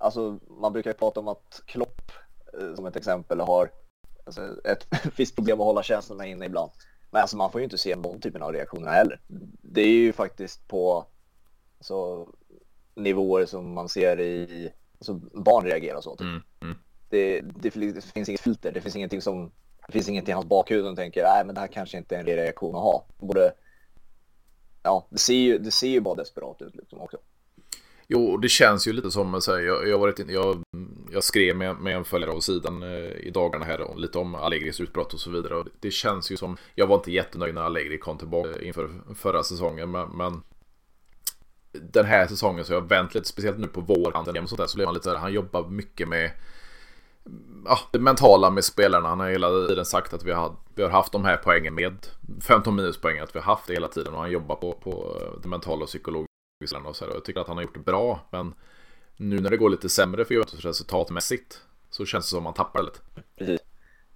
alltså man brukar ju prata om att Klopp eh, som ett exempel har alltså, ett [LAUGHS] visst problem att hålla känslorna inne ibland. Men alltså man får ju inte se någon typen av reaktioner heller. Det är ju faktiskt på alltså, nivåer som man ser i, alltså barn reagerar så. Typ. Mm, mm det, det, det, finns inget filter, det finns ingenting som det finns ingenting i hans bakhuvud som tänker nej men det här kanske inte är en reaktion att ha. Både, ja, det ser ju, det ser ju bara desperat ut liksom också. Jo, det känns ju lite som, så här, jag, jag, varit, jag, jag skrev med, med en följare av sidan eh, i dagarna här lite om Allegris utbrott och så vidare. Och det känns ju som, jag var inte jättenöjd när Allegri kom tillbaka inför förra säsongen, men, men den här säsongen så har jag vänt lite, speciellt nu på vårkanten och sånt där, så blir man lite så här, han jobbar mycket med ja, det mentala med spelarna. Han har hela tiden sagt att vi har, vi har haft de här poängen med 15 minuspoäng. Att vi har haft det hela tiden och han jobbar på, på det mentala och psykologiska. Och så här. Jag tycker att han har gjort det bra. Men nu när det går lite sämre för Juventus resultatmässigt så känns det som att man tappar lite. Precis.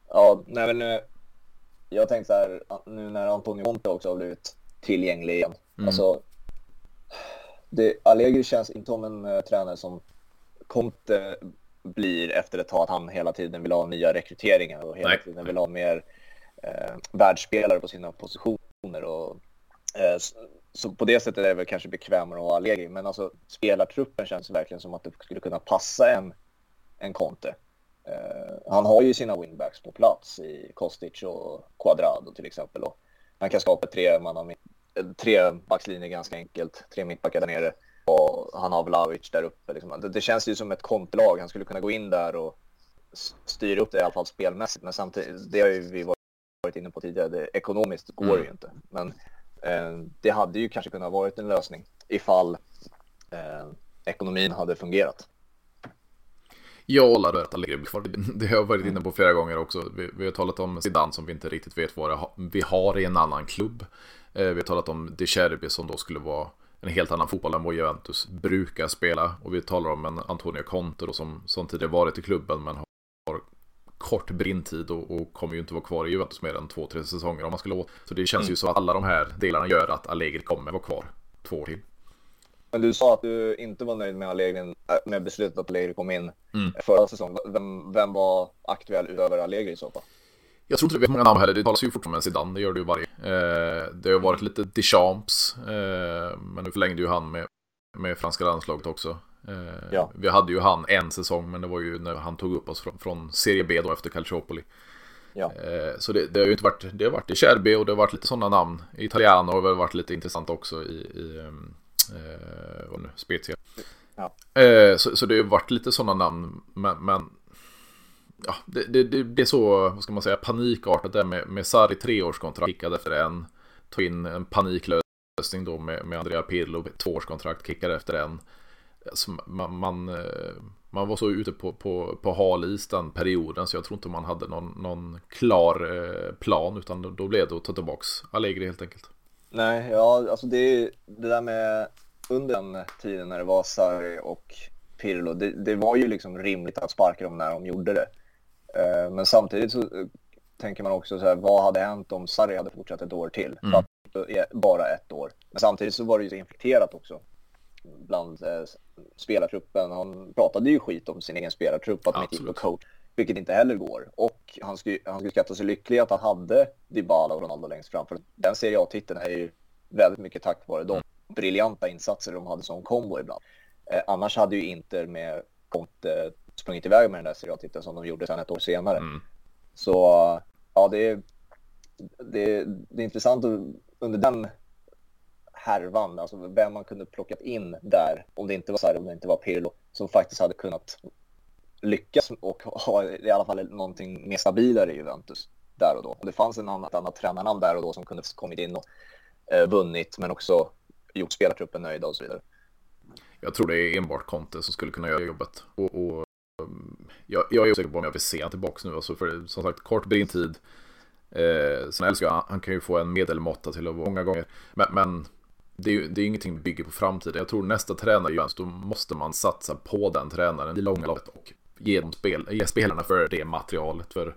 Ja, nej men eh, jag tänkte så här, nu när Antonio Conte också har blivit tillgänglig igen. Mm. Alltså, det, Allegri känns inte som en uh, tränare som Conte blir efter ett tag att han hela tiden vill ha nya rekryteringar och hela Nej. tiden vill ha mer uh, världsspelare på sina positioner. Och, uh, så på det sättet är det väl kanske bekvämare att ha Allegri. Men alltså spelartruppen känns verkligen som att det skulle kunna passa en, en Conte. Uh, han har ju sina wingbacks på plats i Kostic och Quadrado till exempel. Och han kan skapa tre, man har tre backlinjer ganska enkelt, tre mittbackar där nere. Och han har Vlahovic där uppe. Liksom. Det, det, känns ju som ett kontlag. Han skulle kunna gå in där och styra upp det i alla fall spelmässigt. Men samtidigt, det har ju vi varit inne på tidigare, det, ekonomiskt går det mm. ju inte. Men eh, det hade ju kanske kunnat varit en lösning ifall eh, ekonomin hade fungerat. Kvar. [LAUGHS] Det har jag varit inne på flera gånger också. Vi, vi har talat om Zidane som vi inte riktigt vet vad vi har i en annan klubb. Eh, vi har talat om De Cherbi som då skulle vara en helt annan fotboll än vad Juventus brukar spela. Och vi talar om en Antonio Conte då, som, som tidigare varit i klubben men har kort brintid och, och kommer ju inte vara kvar i Juventus mer än två, tre säsonger om man skulle Så det känns mm. ju så att alla de här delarna gör att Allegri kommer vara kvar två år till. Men du sa att du inte var nöjd med, Allegri, äh, med beslutet att Allegri kom in mm. förra säsongen. Vem, vem var aktuell utöver Allegri i så fall? Jag tror inte det är många namn heller. Det talas ju fortfarande om Zidane, det gör det ju varje. Eh, det har varit lite Deschamps, eh, men nu förlängde ju han med, med franska landslaget också. Eh, ja. Vi hade ju han en säsong, men det var ju när han tog upp oss från, från Serie B då efter Calciopoli. Ja. Så det, det, har ju inte varit, det har varit i Cherby och det har varit lite sådana namn. Italiano har väl varit lite intressant också i, i eh, vad nu, Spezia. Ja. Så, så det har varit lite sådana namn, men, men ja, det, det, det, det är så, vad ska man säga, panikartat där med, med Sarri treårskontrakt kickade efter en. Ta in en paniklösning då med, med Andrea Pirlo, tvåårskontrakt kickade efter en. Alltså, man, man, man, var så ute på, på, på halis den perioden så jag tror inte man hade någon, någon klar eh, plan utan då blev det att ta tillbaks Allegri helt enkelt. Nej, ja, alltså det, det där med under den tiden när det var Sarri och Pirlo, det, det var ju liksom rimligt att sparka dem när de gjorde det. Eh, men samtidigt så eh, tänker man också så här, vad hade hänt om Sarri hade fortsatt ett år till? Mm. Bara ett år. Men samtidigt så var det ju så infekterat också bland eh, spelartruppen. Han pratade ju skit om sin egen spelartrupp, att de inte gick på coach, vilket inte heller går. Och han skulle, han skulle skatta sig lycklig att han hade Dybala och Ronaldo längst fram, för den Serie A-titeln är ju väldigt mycket tack vare de briljanta insatser de hade som kombo ibland. Eh, annars hade ju Inter med Conte sprungit iväg med den där Serie A-titeln som de gjorde sedan ett år senare. Mm. Så ja, det är, det, det är intressant under den härvan, alltså vem man kunde plockat in där, om det inte var Sarri, om det inte var Pirlo, som faktiskt hade kunnat lyckas och ha i alla fall någonting mer stabilare i Juventus där och då. Och det fanns en annat, annat tränarnamn där och då som kunde kommit in och eh, vunnit, men också gjort spelartruppen nöjda och så vidare. Jag tror det är enbart Conte som skulle kunna göra jobbet. Och, och jag, jag, är osäker på om jag vill se honom tillbaka nu. Alltså för som sagt, kort brintid. Eh, sen älskar jag, han kan ju få en medelmåtta till att vara många gånger. Men, men det är ju det är ingenting vi bygger på framtiden. Jag tror nästa tränare Jöns, då måste man satsa på den tränaren i långa loppet och ge, dem spel, ge spelarna för det materialet. För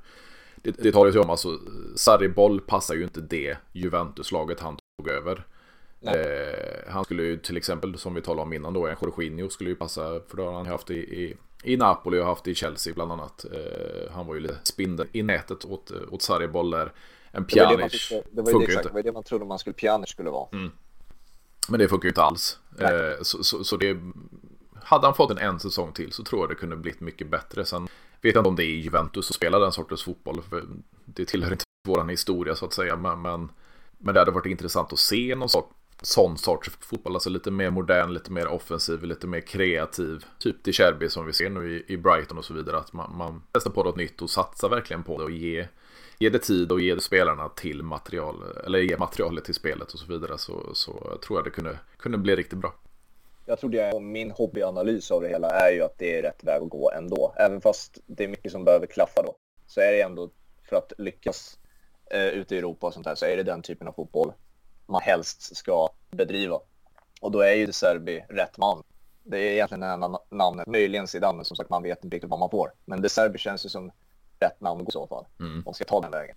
det, det talas ju om, alltså Sarri Boll passar ju inte det Juventus-laget han tog över. Eh, han skulle ju till exempel, som vi talade om innan då, en Jorginho skulle ju passa, för det har han haft i, i, i Napoli och haft i Chelsea bland annat. Eh, han var ju lite spindeln i nätet åt, åt Sarri Boll där. En Pjanic det var det, man, det, det, det var det man trodde man skulle Pjanic skulle vara. Mm. Men det funkar ju inte alls. Eh, så, så, så, det... Hade han fått en en säsong till så tror jag det kunde blivit mycket bättre. Sen vet jag inte om det är Juventus att spela den sortens fotboll. För det tillhör inte vår historia så att säga. Men, men, men det hade varit intressant att se någon sort, sån sorts fotboll. Alltså lite mer modern, lite mer offensiv, lite mer kreativ. Typ till Cherby som vi ser nu i, Brighton och så vidare. Att man, man testar på något nytt och satsar verkligen på det och ger ge det tid och ge spelarna till material, eller ge materialet till spelet och så vidare så, så tror jag det kunde, kunde bli riktigt bra. Jag tror det, min hobbyanalys av det hela är ju att det är rätt väg att gå ändå. Även fast det är mycket som behöver klaffa då. Så är det ändå för att lyckas eh, ute i Europa och sånt där så är det den typen av fotboll man helst ska bedriva. Och då är ju Serbi rätt man. Det är egentligen det enda namnet, möjligen Zidane, men som sagt man vet inte riktigt vad man får. Men De Serbi känns ju som rätt namn i så fall. Mm. De ska ta den vägen.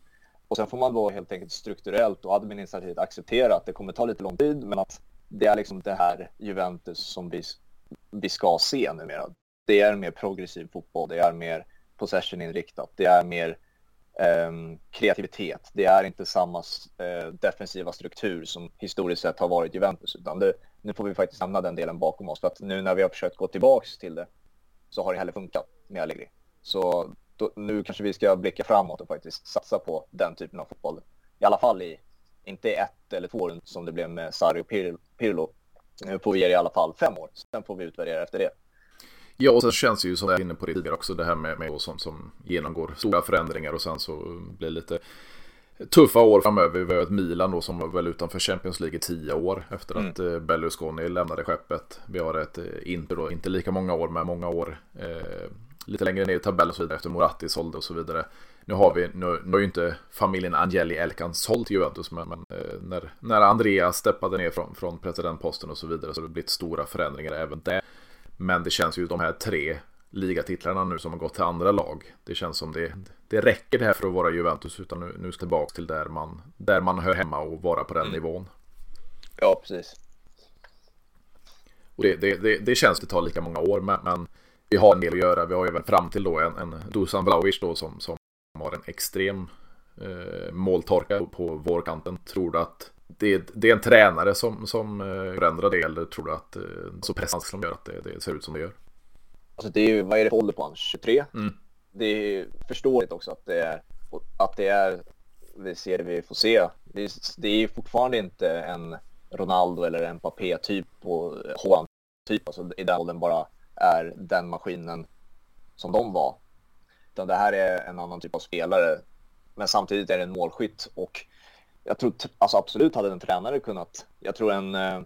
Och sen får man då helt enkelt strukturellt och administrativt acceptera att det kommer ta lite lång tid, men att det är liksom det här Juventus som vi, vi ska se numera. Det är mer progressiv fotboll, det är mer possession-inriktat, det är mer Ehm, kreativitet. Det är inte samma eh, defensiva struktur som historiskt sett har varit Juventus, utan det, nu får vi faktiskt lämna den delen bakom oss. För att nu när vi har försökt gå tillbaks till det så har det heller funkat med Allegri. Så då, nu kanske vi ska blicka framåt och faktiskt satsa på den typen av fotboll. I alla fall i, inte ett eller två år som det blev med Sarri och Pirlo. Nu får vi ge det i alla fall fem år. Sen får vi utvärdera efter det. Ja, och sen känns det ju som jag är inne på det tidigare också, det här med, med som, som genomgår stora förändringar och sen så blir lite tuffa år framöver. Vi har ett Milan då som var väl utanför Champions League i tio år efter mm. att eh, Berlusconi lämnade skeppet. Vi har ett eh, Inter då, inte lika många år, men många år eh, lite längre ner i tabellen och så vidare efter Moratti sålde och så vidare. Nu har vi, nu, nu har ju inte familjen Angeli Elkan sålt Juventus, men, men eh, när, när Andrea steppade ner från, från presidentposten och så vidare så har det blivit stora förändringar även där. Men det känns ju de här tre ligatitlarna nu som har gått till andra lag. Det känns som det, det räcker det här för att vara Juventus utan nu, nu ska tillbaka till där man, där man hör hemma och vara på den mm. nivån. Ja, precis. Och det, det, det, det känns det tar lika många år men, men, vi har en del att göra. Vi har även fram till då en, en Dusan Vlahovic då som, som har en extrem eh, måltorka på vårkanten. Tror du att det, det, är en tränare som, som eh, förändrar det eller tror du att eh, så pressande som gör att det, det ser ut som det gör? Alltså det är ju, vad är det för ålder på honom? 23? Mm. Det är förståeligt också att det är, att det är, vi ser det vi får se. Det är, det är fortfarande inte en Ronaldo eller en Mbappé typ på Haaland typ, alltså i den åldern bara är den maskinen som de var. Utan det här är en annan typ av spelare. Men samtidigt är det en målskytt och jag tror alltså absolut hade en tränare kunnat. Jag tror en eh,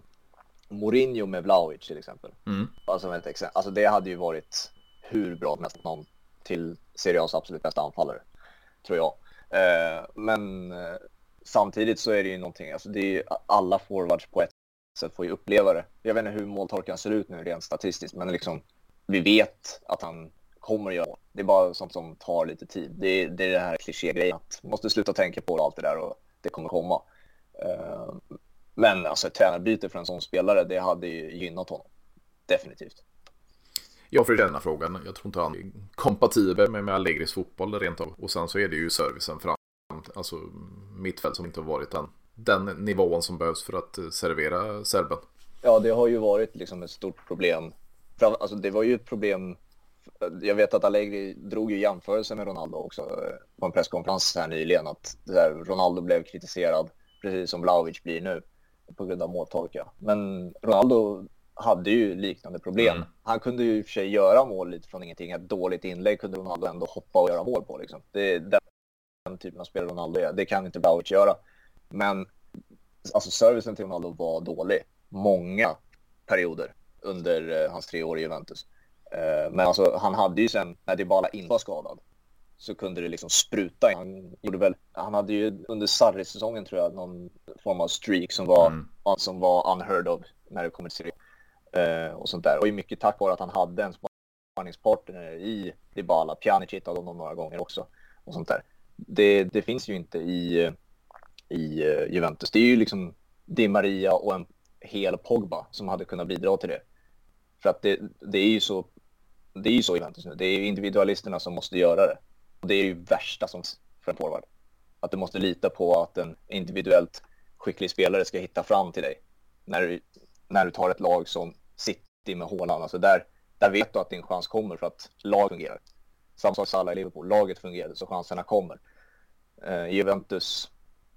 Mourinho med Vlahovic till exempel. Mm. Alltså, ett exempel. alltså det hade ju varit hur bra helst någon till Serie A's absolut bästa anfallare. Tror jag. Eh, men eh, samtidigt så är det ju någonting, alltså det är ju alla forwards på ett sätt får ju uppleva det. Jag vet inte hur måltorkan ser ut nu rent statistiskt, men liksom vi vet att han kommer att göra mål. Det är bara sånt som tar lite tid. Det är det, är det här klichégrejen att man måste sluta tänka på allt det där och det kommer komma. Uh, men alltså ett tränarbyte för en sån spelare, det hade ju gynnat honom. Definitivt. Jag får denna frågan. Jag tror inte han är kompatibel med, med Allegris fotboll rent av. Och sen så är det ju servicen fram, alltså mittfält som inte har varit den, den nivån som behövs för att servera serben. Ja, det har ju varit liksom ett stort problem. Alltså det var ju ett problem. Jag vet att Allegri drog ju jämförelse med Ronaldo också eh, på en presskonferens här nyligen. Att Ronaldo blev kritiserad precis som Vlahovic blir nu på grund av måltorka. Men Ronaldo hade ju liknande problem. Mm. Han kunde ju i och för sig göra mål lite från ingenting. Ett dåligt inlägg kunde Ronaldo ändå hoppa och göra mål på. Liksom. Det är den typen av spelare Ronaldo är. Det kan inte Bauer göra. Men alltså servicen till Ronaldo var dålig. Många perioder under uh, hans tre år i Juventus. Uh, men alltså han hade ju sen, när Dybala inte var skadad, så kunde det liksom spruta. Han gjorde väl, han hade ju under Sarri-säsongen tror jag någon form av streak som var, mm. som var unheard of när det kommer till Serie eh, och sånt där. Och mycket tack vare att han hade en sparningspartner i Dybala. Pjanic hittade honom några gånger också och sånt där. Det, det finns ju inte i, i uh, Juventus. Det är ju liksom Di Maria och en hel Pogba som hade kunnat bidra till det. För att det, det är ju så det är ju så i Juventus nu. Det är ju individualisterna som måste göra det. Och Det är ju värsta som för en forward. Att du måste lita på att en individuellt skicklig spelare ska hitta fram till dig. När du, när du tar ett lag som City med Haaland. Alltså där, där vet du att din chans kommer för att lag fungerar. Samma sak Salah i Liverpool. Laget fungerade så chanserna kommer. Eh, I Juventus,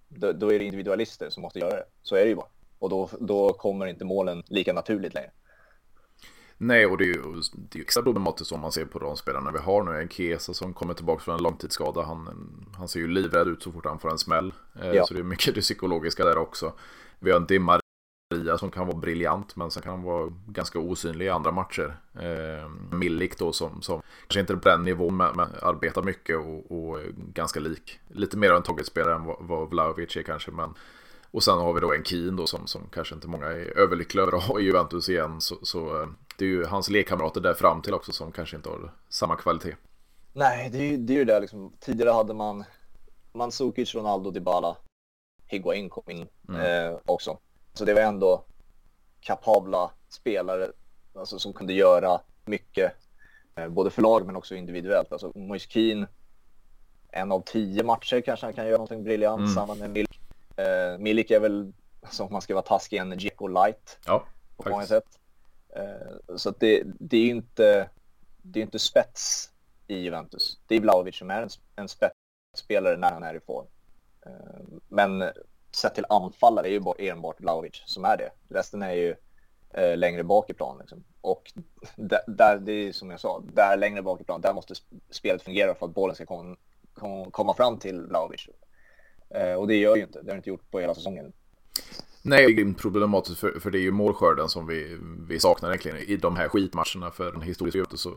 då, då, är det individualister som måste göra det. Så är det ju bara. Och då, då kommer inte målen lika naturligt längre. Nej, och det är ju det är extra problematiskt om man ser på de spelarna vi har nu. En Kesa som kommer tillbaka från en långtidsskada. Han, han ser ju livrädd ut så fort han får en smäll. Eh, ja. Så det är mycket [LAUGHS] det psykologiska där också. Vi har en Di som kan vara briljant men sen kan han vara ganska osynlig i andra matcher. Eh, Milik då som, som kanske inte är på den nivån men, men arbetar mycket och, och ganska lik. Lite mer av en targetspelare än vad, vad Vlahovic är kanske men och sen har vi då en Keen då som, som kanske inte många är överlyckliga över att ha i Juventus igen. Så, så eh, det är ju hans lekkamrater där fram till också som kanske inte har samma kvalitet. Nej, det är ju det, är ju det liksom. Tidigare hade man Mandzukic, Ronaldo, Dybala, Higuain kom in mm. eh, också. Så det var ändå kapabla spelare alltså, som kunde göra mycket, eh, både för lag men också individuellt. Alltså Moise Keane, en av tio matcher kanske han kan göra någonting briljant. Mm. Samma med Milik. Eh, Milik är väl, alltså, om man ska vara taskig, en Dzeko light. Ja, på många sätt. Eh, så det, det är inte, det är inte spets i Juventus. Det är Vlahovic som är en, en spetsspelare när han är i form. Eh, men sett till anfallare är ju enbart Vlahovic som är det. Resten är ju eh, längre bak i plan. Liksom. Och där, där, det är som jag sa, där längre bak i plan, där måste spelet fungera för att bollen ska kom, kom, komma fram till Vlahovic. Och det gör ju inte, det har inte gjort på hela säsongen. Nej, det är problematiskt för, för det är ju målskörden som vi, vi saknar egentligen i de här skitmatcherna för en historisk så,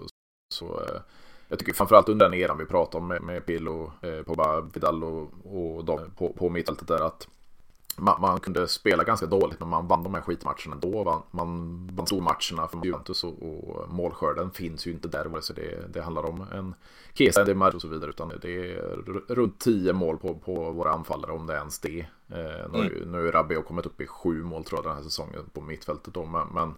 så eh, jag tycker framförallt under den eran vi pratar om med, med Pillo, eh, Pogba, Vidal och, och de på, på mittfältet där att man, man, kunde spela ganska dåligt men man vann de här skitmatcherna då. Man, man vann stormatcherna för Juventus och, och målskörden finns ju inte där vare sig det, det handlar om en Kesa, det är och så vidare utan det är runt 10 mål på, på våra anfallare om det är ens det. Eh, nu, mm. nu är Rabiot kommit upp i sju mål tror jag den här säsongen på mittfältet då men, men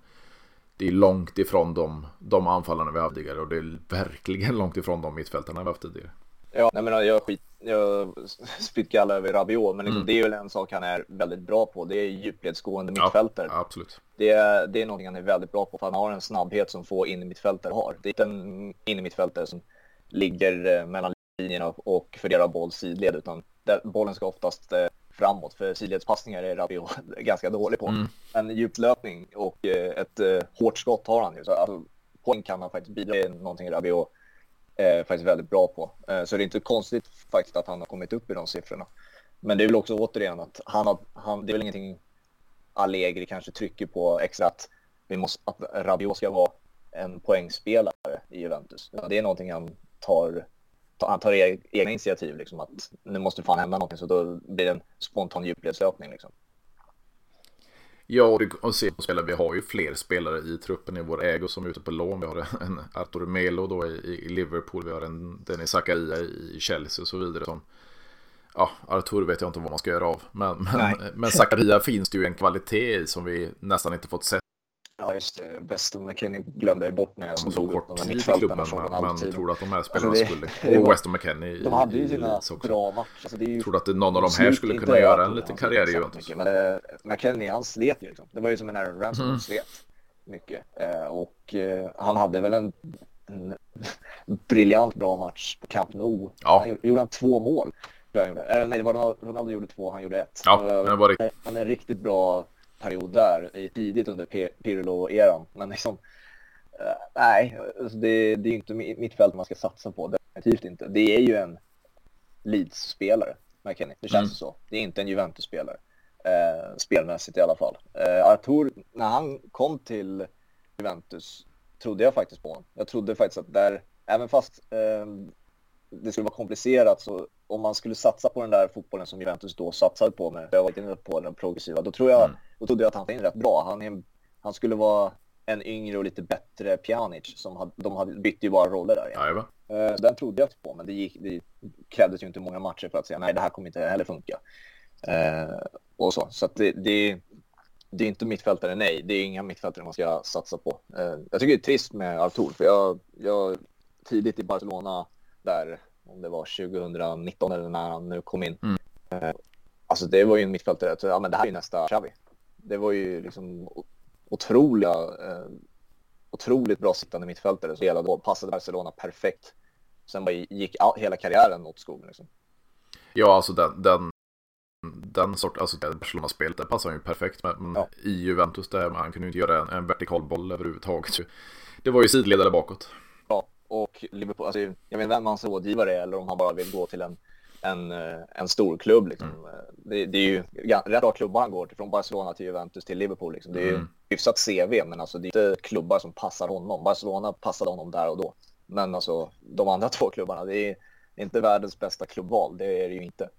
det är långt ifrån de, de anfallarna vi haft tidigare och det är verkligen långt ifrån de mittfältarna vi haft tidigare. Ja, nej men jag, skit, jag spytt galla över Rabiot, men liksom, mm. det är väl en sak han är väldigt bra på. Det är djupledsgående mittfältare. Ja, absolut. Det är, det är någonting han är väldigt bra på, för han har en snabbhet som få in i mittfältare har. Det är inte en in i mittfältare som ligger eh, mellan linjerna och fördelar boll sidled, utan där bollen ska oftast eh, framåt, för sidledspassningar är Rabiot [LAUGHS] ganska dålig på. Mm. En djuplöpning och eh, ett hårt skott har han ju, så alltså, poäng kan han faktiskt bidra till någonting Rabiot eh, faktiskt väldigt bra på. Eh, så det är inte konstigt faktiskt att han har kommit upp i de siffrorna. Men det är väl också återigen att han har, han, det är väl ingenting Allegri kanske trycker på extra att, vi måste, att Rabiot ska vara en poängspelare i Juventus. Det är någonting han tar, han tar e- egna initiativ, liksom att nu måste fan hända någonting så då blir det en spontan djupledslöpning. Liksom. Ja, och, och se spelare, vi har ju fler spelare i truppen i vår ägo som är ute på lån. Vi har [LAUGHS] en Artur Melo då i, i Liverpool, vi har en Dennis Zakaria i Chelsea och så vidare. Som, ja, Artur vet jag inte vad man ska göra av. Men, men, [LAUGHS] men Zakaria finns det ju en kvalitet i som vi nästan inte fått se Ja, just det. Weston McKennie glömde jag bort när jag såg upp kort tid i klubben. Men, men tror du att de här spelarna alltså det, skulle... Och Weston McKennie De hade ju sina bra matcher. Alltså tror du att någon av de här skulle kunna göra en liten karriär i Juventus? Men uh, McKennie, han slet ju liksom. Det var ju som en Aaron Ramsey mm. slet mycket. Uh, och uh, han hade väl en, en briljant bra match på Camp Nou. Ja. Han gjorde han två mål. Nej, det var Ronaldo, gjorde två, han gjorde ett. Ja, det var riktigt. Han är riktigt bra period där, tidigt under Pirlo-eran. Men liksom, uh, nej, alltså det, det är inte mittfält man ska satsa på, definitivt inte. Det är ju en Leeds-spelare, McKennie. Det känns mm. så. Det är inte en Juventus-spelare, uh, spelmässigt i alla fall. Uh, Artur, när han kom till Juventus trodde jag faktiskt på honom. Jag trodde faktiskt att där, även fast det skulle vara komplicerat så om man skulle satsa på den där fotbollen som Juventus då satsade på med, jag var inne på den progressiva, då tror jag, mm. då trodde jag att han var in rätt bra. Han, är, han skulle vara en yngre och lite bättre Pjanic som hade, de hade bytt ju bara roller där. Igen. Uh, den trodde jag på, men det, gick, det krävdes ju inte många matcher för att säga nej, det här kommer inte heller funka. Uh, och så, så det, det, det är inte mittfältare, nej, det är inga mittfältare man ska satsa på. Uh, jag tycker det är trist med Artur, för jag, jag tidigt i Barcelona där om det var 2019 eller när han nu kom in. Mm. Eh, alltså det var ju en mittfältare, ja men det här är ju nästa Xavi. Det var ju liksom otroliga, eh, otroligt bra sittande mittfältare som spelade och passade Barcelona perfekt. Sen bara gick all, hela karriären åt skogen liksom. Ja, alltså den, den, den sort, alltså Barcelona-spelet, det passar ju perfekt. Men ja. i Juventus, där man kunde ju inte göra en, en vertikal boll överhuvudtaget. Det var ju sidledare bakåt och Liverpool, alltså, jag vet inte vem hans rådgivare är eller om han bara vill gå till en, en, eh, en stor klubb. Liksom. Mm. Det, det, är ju rätt bra klubbar han går till, från Barcelona till Juventus till Liverpool. Liksom. Det är ju mm. hyfsat CV, men alltså, det är inte klubbar som passar honom. Barcelona passade honom där och då. Men alltså, de andra [LAUGHS] två klubbarna, det är inte världens bästa klubbval, det är det ju inte.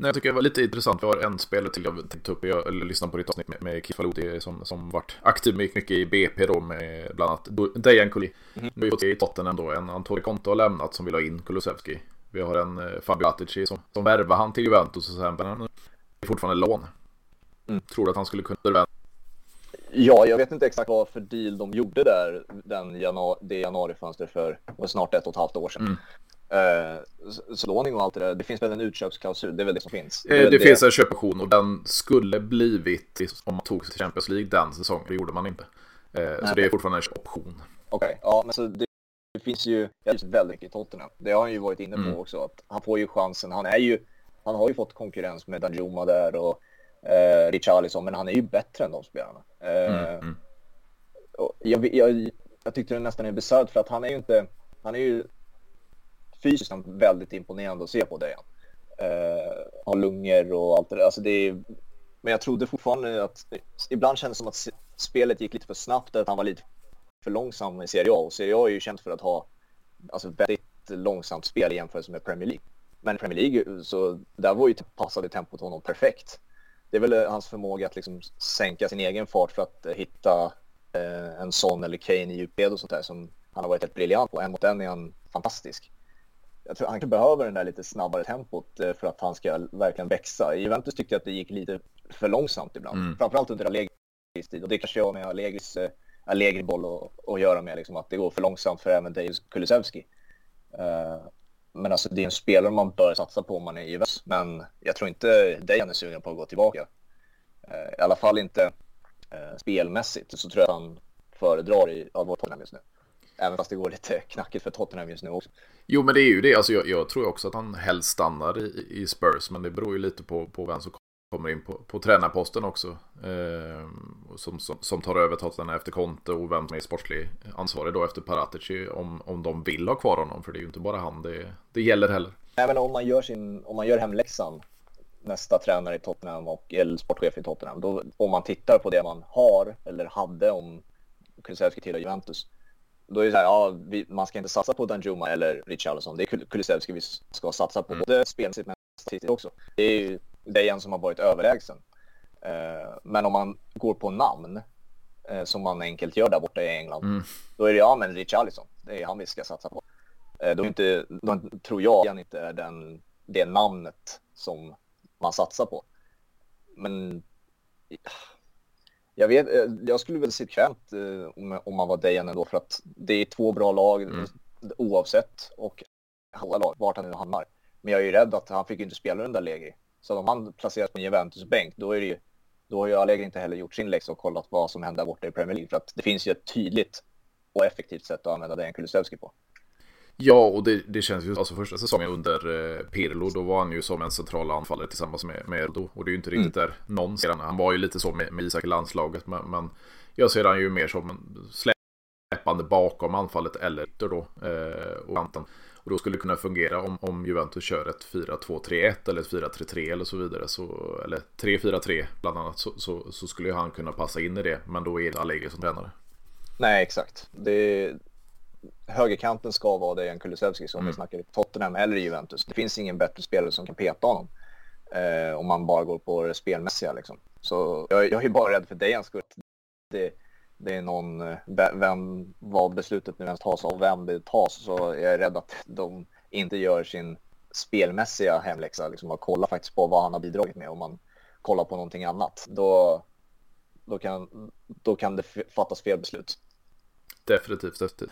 Nej, jag tycker det var lite intressant. Vi har en spelare till jag tänkte ta upp. Jag lyssnade på ditt avsnitt med, med Kifaloti som, som varit aktiv mycket i BP då med bland annat Dejan Kuli. Mm. Nu är i Tottenham då. En Antoni Conte har lämnat som vill ha in Kulusevski. Vi har en eh, Fabio Attici som, som värvar han till Juventus och sen men han är fortfarande lån. Mm. Tror du att han skulle kunna vända? Ja, jag vet inte exakt vad för deal de gjorde där den januari, det januarifönster för snart ett och ett halvt år sedan. Mm. Så låning och allt det där, det finns väl en utköpsklausul, det är väl det som finns. Det, det, det finns en köpoption och den skulle blivit om man tog sig till Champions League den säsongen, det gjorde man inte. Uh, så det är fortfarande en option. Okej, okay. ja men så det, det finns ju väldigt mycket i Tottenham. Det har han ju varit inne på mm. också, att han får ju chansen. Han är ju, han har ju fått konkurrens med Danjuma där och eh, Richarlison, men han är ju bättre än de spelarna. Eh, mm. mm. Jag, jag, jag tyckte det nästan är bisarrt för att han är ju inte, han är ju fysiskt väldigt imponerande att se på det. Eh, har lungor och allt det där. Alltså det är, men jag trodde fortfarande att ibland kändes det som att spelet gick lite för snabbt, att han var lite för långsam i Serie A. Och Serie A är ju känt för att ha alltså, väldigt långsamt spel i jämförelse med Premier League. Men Premier League, så där var ju passade tempot honom perfekt. Det är väl eh, hans förmåga att liksom sänka sin egen fart för att eh, hitta eh, en sån eller Kane i djupled och sånt där som han har varit helt briljant på. En mot en är han fantastisk jag tror han behöver den där lite snabbare tempot eh, för att han ska verkligen växa. I Juventus tyckte jag att det gick lite för långsamt ibland, mm. framförallt under Allegris tid. Och det kanske har med Allegris äh, Allegri-boll att, att göra med, liksom, att det går för långsamt för även Dejan Kulusevski. Uh, men alltså det är en spelare man bör satsa på om man är i Juventus. Men jag tror inte Dejan är sugen på att gå tillbaka. Uh, I alla fall inte uh, spelmässigt så tror jag att han föredrar i, av vårt Tottenham just nu. Även fast det går lite knackigt för Tottenham just nu också. Jo, men det är ju det. Alltså, jag, jag tror också att han helst stannar i, i, Spurs, men det beror ju lite på, på vem som kommer in på, på tränarposten också. Eh, som, som, som, tar över Tottenham efter Conte och vem som är sportslig ansvarig då efter Paratici. Om, om de vill ha kvar honom, för det är ju inte bara han det, det gäller heller. Även om man gör, sin, om man gör hemläxan nästa tränare i Tottenham och eller sportchef i Tottenham. Då, om man tittar på det man har eller hade om Kulusevski till Juventus då är det så här, ja, vi, man ska inte satsa på Danjuma eller Richarlison. Det är Kulusevski vi ska satsa på, mm. både spelmässigt men också. Det är ju Dejan som har varit överlägsen. Uh, men om man går på namn, uh, som man enkelt gör där borta i England, mm. då är det ja, men Richarlison, det är han vi ska satsa på. Uh, då, inte, då tror jag inte är den, det namnet som man satsar på. Men jag, vet, eh, jag skulle väl se kvämt eh, om man var Dejan ändå för att det är två bra lag mm. oavsett och alla lag, vart han nu hamnar. Men jag är ju rädd att han fick inte spela den där Allegri. Så om han placeras på en Juventus-bänk då är det ju, då har ju Allegri inte heller gjort sin läxa och kollat vad som händer borta i Premier League. För att det finns ju ett tydligt och effektivt sätt att använda Dejan Kulusevski på. Ja, och det, det känns ju, alltså första säsongen under eh, Pirlo, då var han ju som en central anfallare tillsammans med, med Erdo. Och det är ju inte riktigt mm. där någon ser han. Han var ju lite så med, med Isak i landslaget, men, men jag ser han ju mer som en släpande bakom anfallet eller då, eh, och kanten. Och då skulle det kunna fungera om, om Juventus kör ett 4-2-3-1 eller ett 4-3-3 eller så vidare. Så, eller 3-4-3 bland annat. Så, så, så, skulle han kunna passa in i det. Men då är det Allegri som tränare. Nej, exakt. Det, högerkanten ska vara Dejan Kulusevski som mm. vi snackar i Tottenham eller Juventus. Det finns ingen bättre spelare som kan peta honom. Eh, om man bara går på det spelmässiga liksom. Så jag, jag är bara rädd för Dejans skull. Det, det är någon, eh, vem, vad beslutet nu ens tas av vem det tas så jag är rädd att de inte gör sin spelmässiga hemläxa. Liksom, och kolla faktiskt på vad han har bidragit med. Om man kollar på någonting annat, då, då, kan, då kan det fattas fel beslut. Definitivt, definitivt.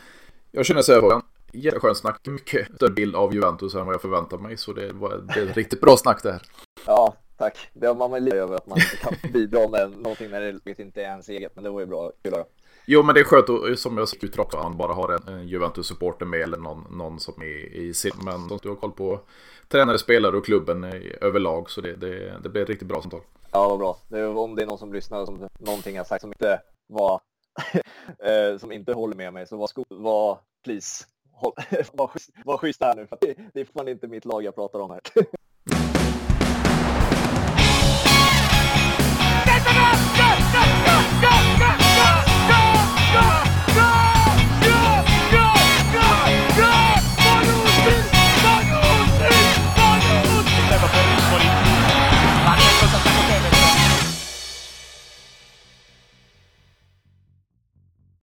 Jag känner så här frågan. Jätteskönt snack. Mycket större bild av Juventus än vad jag förväntat mig. Så det var det är ett riktigt bra snack det här. Ja, tack. Det har man väl lite över att man kan bidra med någonting när det inte är ens eget. Men det var ju bra. Kul att Jo, men det är skönt och som jag sagt också, han bara har en, en Juventus-supporter med eller någon, någon som är i sin. Men du har koll på tränare, spelare och klubben överlag. Så det, det, det blir riktigt bra samtal. Ja, vad bra. Det om det är någon som lyssnar som någonting jag sagt som inte var [LAUGHS] Eh, som inte håller med mig, så var, var please, håll, [LAUGHS] var, var schysst här nu, för det, det är fan inte mitt lag jag pratar om här. [LAUGHS]